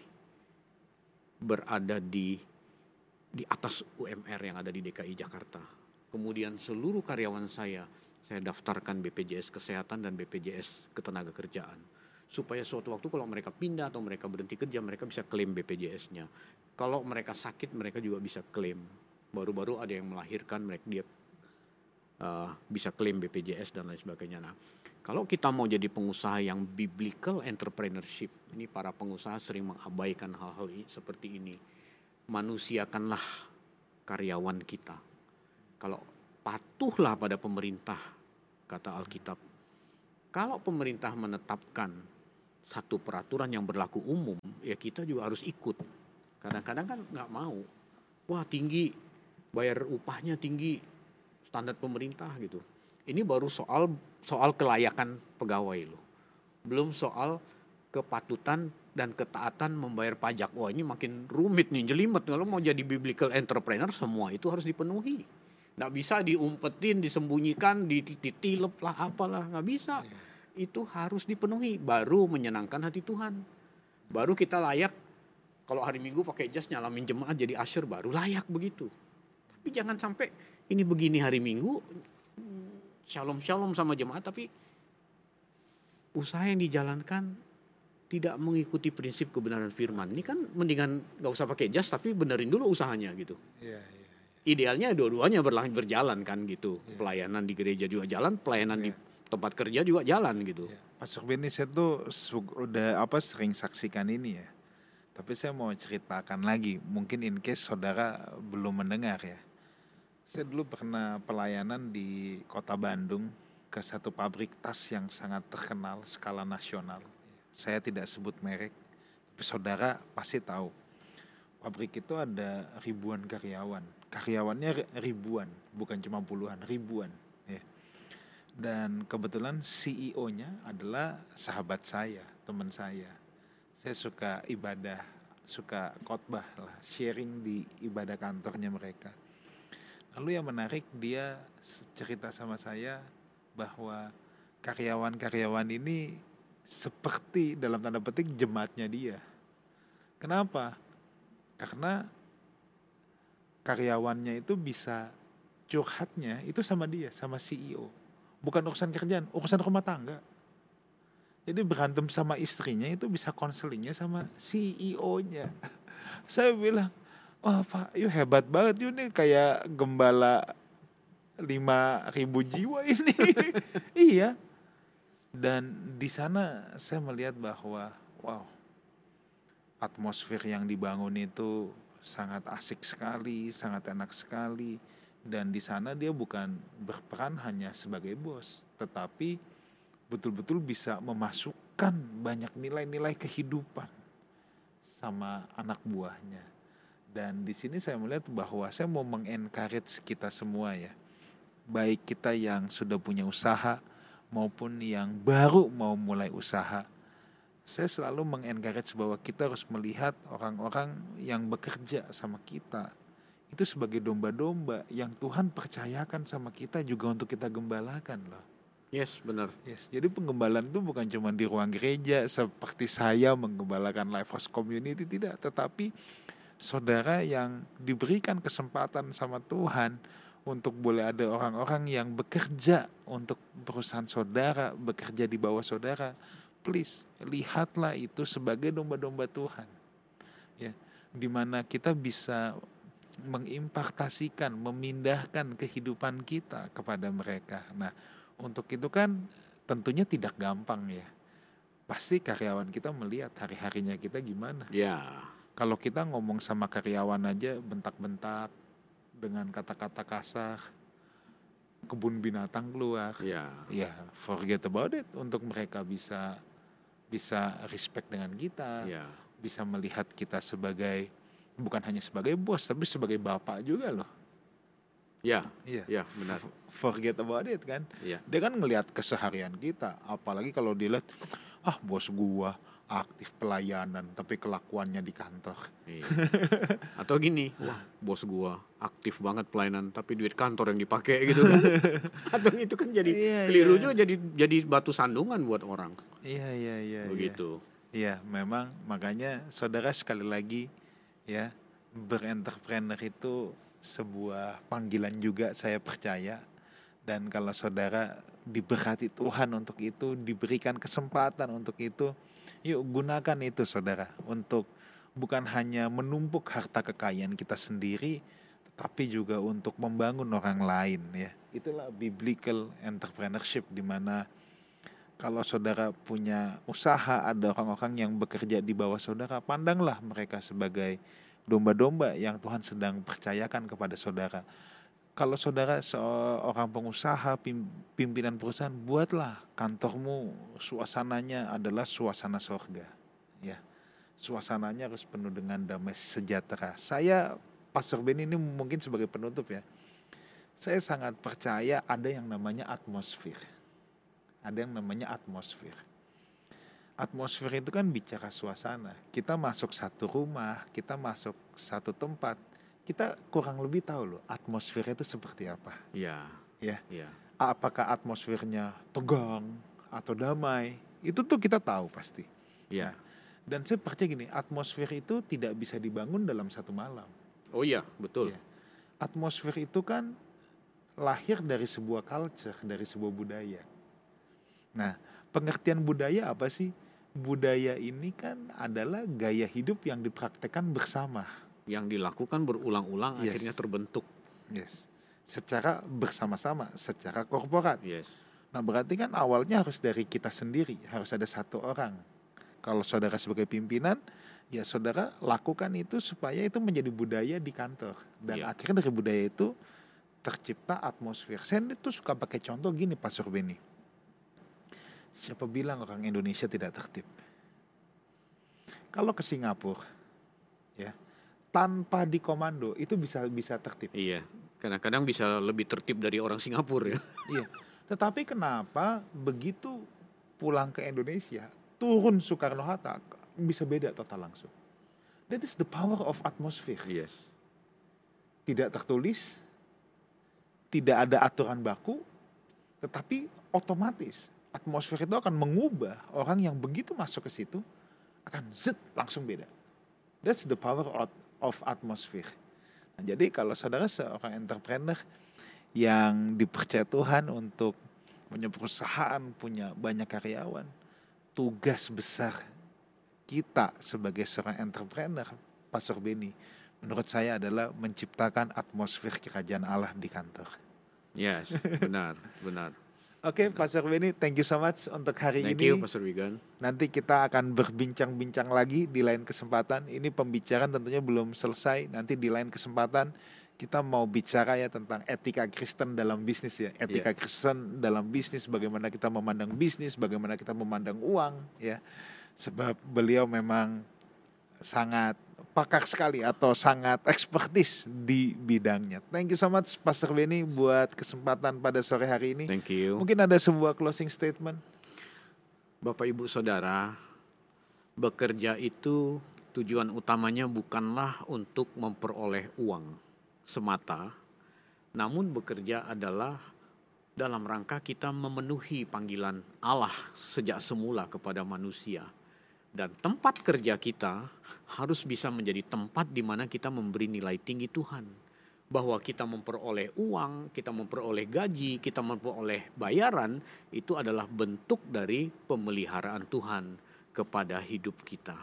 B: berada di di atas UMR yang ada di DKI Jakarta. Kemudian seluruh karyawan saya, saya daftarkan BPJS Kesehatan dan BPJS Ketenaga Kerjaan. Supaya suatu waktu kalau mereka pindah atau mereka berhenti kerja, mereka bisa klaim BPJS-nya. Kalau mereka sakit, mereka juga bisa klaim. Baru-baru ada yang melahirkan, mereka dia uh, bisa klaim BPJS dan lain sebagainya. Nah, kalau kita mau jadi pengusaha yang biblical entrepreneurship, ini para pengusaha sering mengabaikan hal-hal seperti ini manusiakanlah karyawan kita. Kalau patuhlah pada pemerintah, kata Alkitab. Kalau pemerintah menetapkan satu peraturan yang berlaku umum, ya kita juga harus ikut. Kadang-kadang kan nggak mau. Wah tinggi, bayar upahnya tinggi, standar pemerintah gitu. Ini baru soal soal kelayakan pegawai loh. Belum soal kepatutan dan ketaatan membayar pajak. Wah ini makin rumit nih, jelimet. Kalau mau jadi biblical entrepreneur semua itu harus dipenuhi. Nggak bisa diumpetin, disembunyikan, ditilep lah apalah. Nggak bisa. Itu harus dipenuhi. Baru menyenangkan hati Tuhan. Baru kita layak. Kalau hari Minggu pakai jas nyalamin jemaat jadi asyur baru layak begitu. Tapi jangan sampai ini begini hari Minggu. Shalom shalom sama jemaat tapi usaha yang dijalankan tidak mengikuti prinsip kebenaran firman. Ini kan mendingan nggak usah pakai jas tapi benerin dulu usahanya gitu. Yeah, yeah, yeah. Idealnya dua-duanya berjalan kan gitu. Yeah. Pelayanan di gereja juga jalan, pelayanan yeah. di tempat kerja juga jalan gitu. Yeah.
A: Pastor Benny saya tuh udah apa sering saksikan ini ya. Tapi saya mau ceritakan lagi, mungkin in case saudara belum mendengar ya. Saya dulu pernah pelayanan di kota Bandung ke satu pabrik tas yang sangat terkenal skala nasional saya tidak sebut merek, tapi saudara pasti tahu. Pabrik itu ada ribuan karyawan. Karyawannya ribuan, bukan cuma puluhan, ribuan. Ya. Dan kebetulan CEO-nya adalah sahabat saya, teman saya. Saya suka ibadah, suka khotbah lah, sharing di ibadah kantornya mereka. Lalu yang menarik dia cerita sama saya bahwa karyawan-karyawan ini seperti dalam tanda petik jemaatnya dia. Kenapa? Karena karyawannya itu bisa curhatnya itu sama dia, sama CEO. Bukan urusan kerjaan, urusan rumah tangga. Jadi berantem sama istrinya itu bisa konselingnya sama CEO-nya. Saya bilang, wah Pak, yuk hebat banget yuk nih kayak gembala lima ribu jiwa ini. iya, dan di sana saya melihat bahwa wow, atmosfer yang dibangun itu sangat asik sekali, sangat enak sekali dan di sana dia bukan berperan hanya sebagai bos, tetapi betul-betul bisa memasukkan banyak nilai-nilai kehidupan sama anak buahnya. Dan di sini saya melihat bahwa saya mau mengencourage kita semua ya. Baik kita yang sudah punya usaha, maupun yang baru mau mulai usaha, saya selalu mengencourage bahwa kita harus melihat orang-orang yang bekerja sama kita itu sebagai domba-domba yang Tuhan percayakan sama kita juga untuk kita gembalakan loh.
B: Yes, benar.
A: Yes, jadi penggembalaan itu bukan cuma di ruang gereja seperti saya menggembalakan Life House Community tidak, tetapi saudara yang diberikan kesempatan sama Tuhan untuk boleh ada orang-orang yang bekerja untuk perusahaan saudara, bekerja di bawah saudara, please lihatlah itu sebagai domba-domba Tuhan. Ya, di mana kita bisa mengimpakasikan, memindahkan kehidupan kita kepada mereka. Nah, untuk itu kan tentunya tidak gampang ya. Pasti karyawan kita melihat hari-harinya kita gimana.
B: Ya.
A: Kalau kita ngomong sama karyawan aja bentak-bentak, dengan kata-kata kasar kebun binatang keluar.
B: Ya
A: ya forget about it. Untuk mereka bisa bisa respect dengan kita
B: ya.
A: bisa melihat kita sebagai bukan hanya sebagai bos tapi sebagai bapak juga loh.
B: Ya iya. Ya benar.
A: Forget about it kan?
B: Ya.
A: dia kan ngelihat keseharian kita apalagi kalau dilihat ah bos gua aktif pelayanan tapi kelakuannya di kantor. Iya.
B: Atau gini, wah bos gua aktif banget pelayanan tapi duit kantor yang dipakai gitu kan. Atau itu kan jadi iya, keliru iya. juga jadi jadi batu sandungan buat orang.
A: Iya iya iya.
B: Begitu.
A: Iya, iya memang makanya saudara sekali lagi ya berentrepreneur itu sebuah panggilan juga saya percaya dan kalau saudara diberkati Tuhan untuk itu diberikan kesempatan untuk itu Yuk gunakan itu saudara untuk bukan hanya menumpuk harta kekayaan kita sendiri tetapi juga untuk membangun orang lain ya. Itulah biblical entrepreneurship di mana kalau saudara punya usaha ada orang-orang yang bekerja di bawah saudara, pandanglah mereka sebagai domba-domba yang Tuhan sedang percayakan kepada saudara kalau saudara seorang pengusaha, pimpinan perusahaan, buatlah kantormu suasananya adalah suasana sorga. Ya, suasananya harus penuh dengan damai sejahtera. Saya, Pastor Ben ini mungkin sebagai penutup ya, saya sangat percaya ada yang namanya atmosfer. Ada yang namanya atmosfer. Atmosfer itu kan bicara suasana. Kita masuk satu rumah, kita masuk satu tempat, kita kurang lebih tahu loh atmosfernya itu seperti apa.
B: Iya.
A: Ya.
B: Iya.
A: Apakah atmosfernya tegang atau damai? Itu tuh kita tahu pasti.
B: Iya.
A: Nah, dan saya percaya gini, atmosfer itu tidak bisa dibangun dalam satu malam.
B: Oh iya, betul. Ya.
A: Atmosfer itu kan lahir dari sebuah culture, dari sebuah budaya. Nah, pengertian budaya apa sih? Budaya ini kan adalah gaya hidup yang dipraktekkan bersama
B: yang dilakukan berulang-ulang yes. akhirnya terbentuk.
A: Yes. Secara bersama-sama, secara korporat.
B: Yes.
A: Nah, berarti kan awalnya harus dari kita sendiri, harus ada satu orang. Kalau saudara sebagai pimpinan, ya saudara lakukan itu supaya itu menjadi budaya di kantor. Dan yeah. akhirnya dari budaya itu tercipta atmosfer. Saya itu suka pakai contoh gini Pak Surbeni. Siapa bilang orang Indonesia tidak tertib? Kalau ke Singapura, tanpa dikomando itu bisa bisa tertib.
B: Iya, kadang-kadang bisa lebih tertib dari orang Singapura ya.
A: iya. Tetapi kenapa begitu pulang ke Indonesia turun Soekarno Hatta bisa beda total langsung. That is the power of atmosphere.
B: Yes.
A: Tidak tertulis, tidak ada aturan baku, tetapi otomatis atmosfer itu akan mengubah orang yang begitu masuk ke situ akan zet langsung beda. That's the power of of atmosphere. Nah, jadi kalau saudara seorang entrepreneur yang dipercaya Tuhan untuk punya perusahaan, punya banyak karyawan, tugas besar kita sebagai seorang entrepreneur, Pastor Beni, menurut saya adalah menciptakan atmosfer kerajaan Allah di kantor.
B: Yes, benar, benar.
A: Oke, okay, Pastor Benny, thank you so much untuk hari
B: thank
A: ini.
B: Thank you, Pastor Wigan.
A: Nanti kita akan berbincang-bincang lagi di lain kesempatan. Ini pembicaraan tentunya belum selesai. Nanti di lain kesempatan kita mau bicara ya tentang etika Kristen dalam bisnis ya. Etika yeah. Kristen dalam bisnis, bagaimana kita memandang bisnis, bagaimana kita memandang uang ya. Sebab beliau memang sangat pakar sekali atau sangat ekspertis di bidangnya. Thank you so much Pastor Benny buat kesempatan pada sore hari ini.
B: Thank you.
A: Mungkin ada sebuah closing statement.
B: Bapak Ibu Saudara, bekerja itu tujuan utamanya bukanlah untuk memperoleh uang semata, namun bekerja adalah dalam rangka kita memenuhi panggilan Allah sejak semula kepada manusia dan tempat kerja kita harus bisa menjadi tempat di mana kita memberi nilai tinggi Tuhan. bahwa kita memperoleh uang, kita memperoleh gaji, kita memperoleh bayaran itu adalah bentuk dari pemeliharaan Tuhan kepada hidup kita.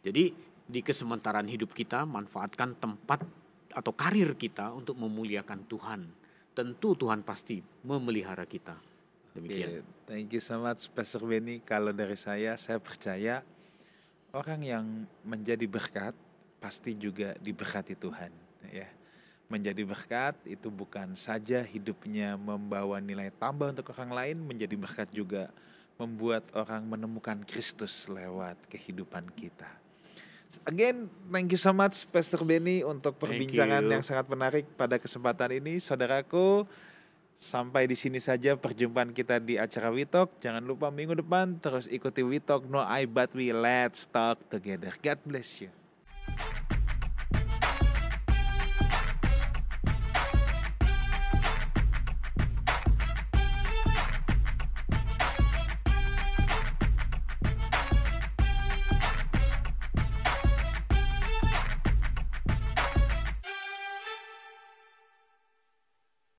B: Jadi di kesementaraan hidup kita manfaatkan tempat atau karir kita untuk memuliakan Tuhan. Tentu Tuhan pasti memelihara kita. Demikian.
A: Okay, thank you so much Pastor Benny. Kalau dari saya, saya percaya orang yang menjadi berkat pasti juga diberkati Tuhan. Ya, menjadi berkat itu bukan saja hidupnya membawa nilai tambah untuk orang lain, menjadi berkat juga membuat orang menemukan Kristus lewat kehidupan kita. Again, thank you so much Pastor Benny untuk perbincangan yang sangat menarik pada kesempatan ini. Saudaraku, sampai di sini saja perjumpaan kita di acara Witok. Jangan lupa minggu depan terus ikuti Witok No I But We Let's Talk Together. God bless you.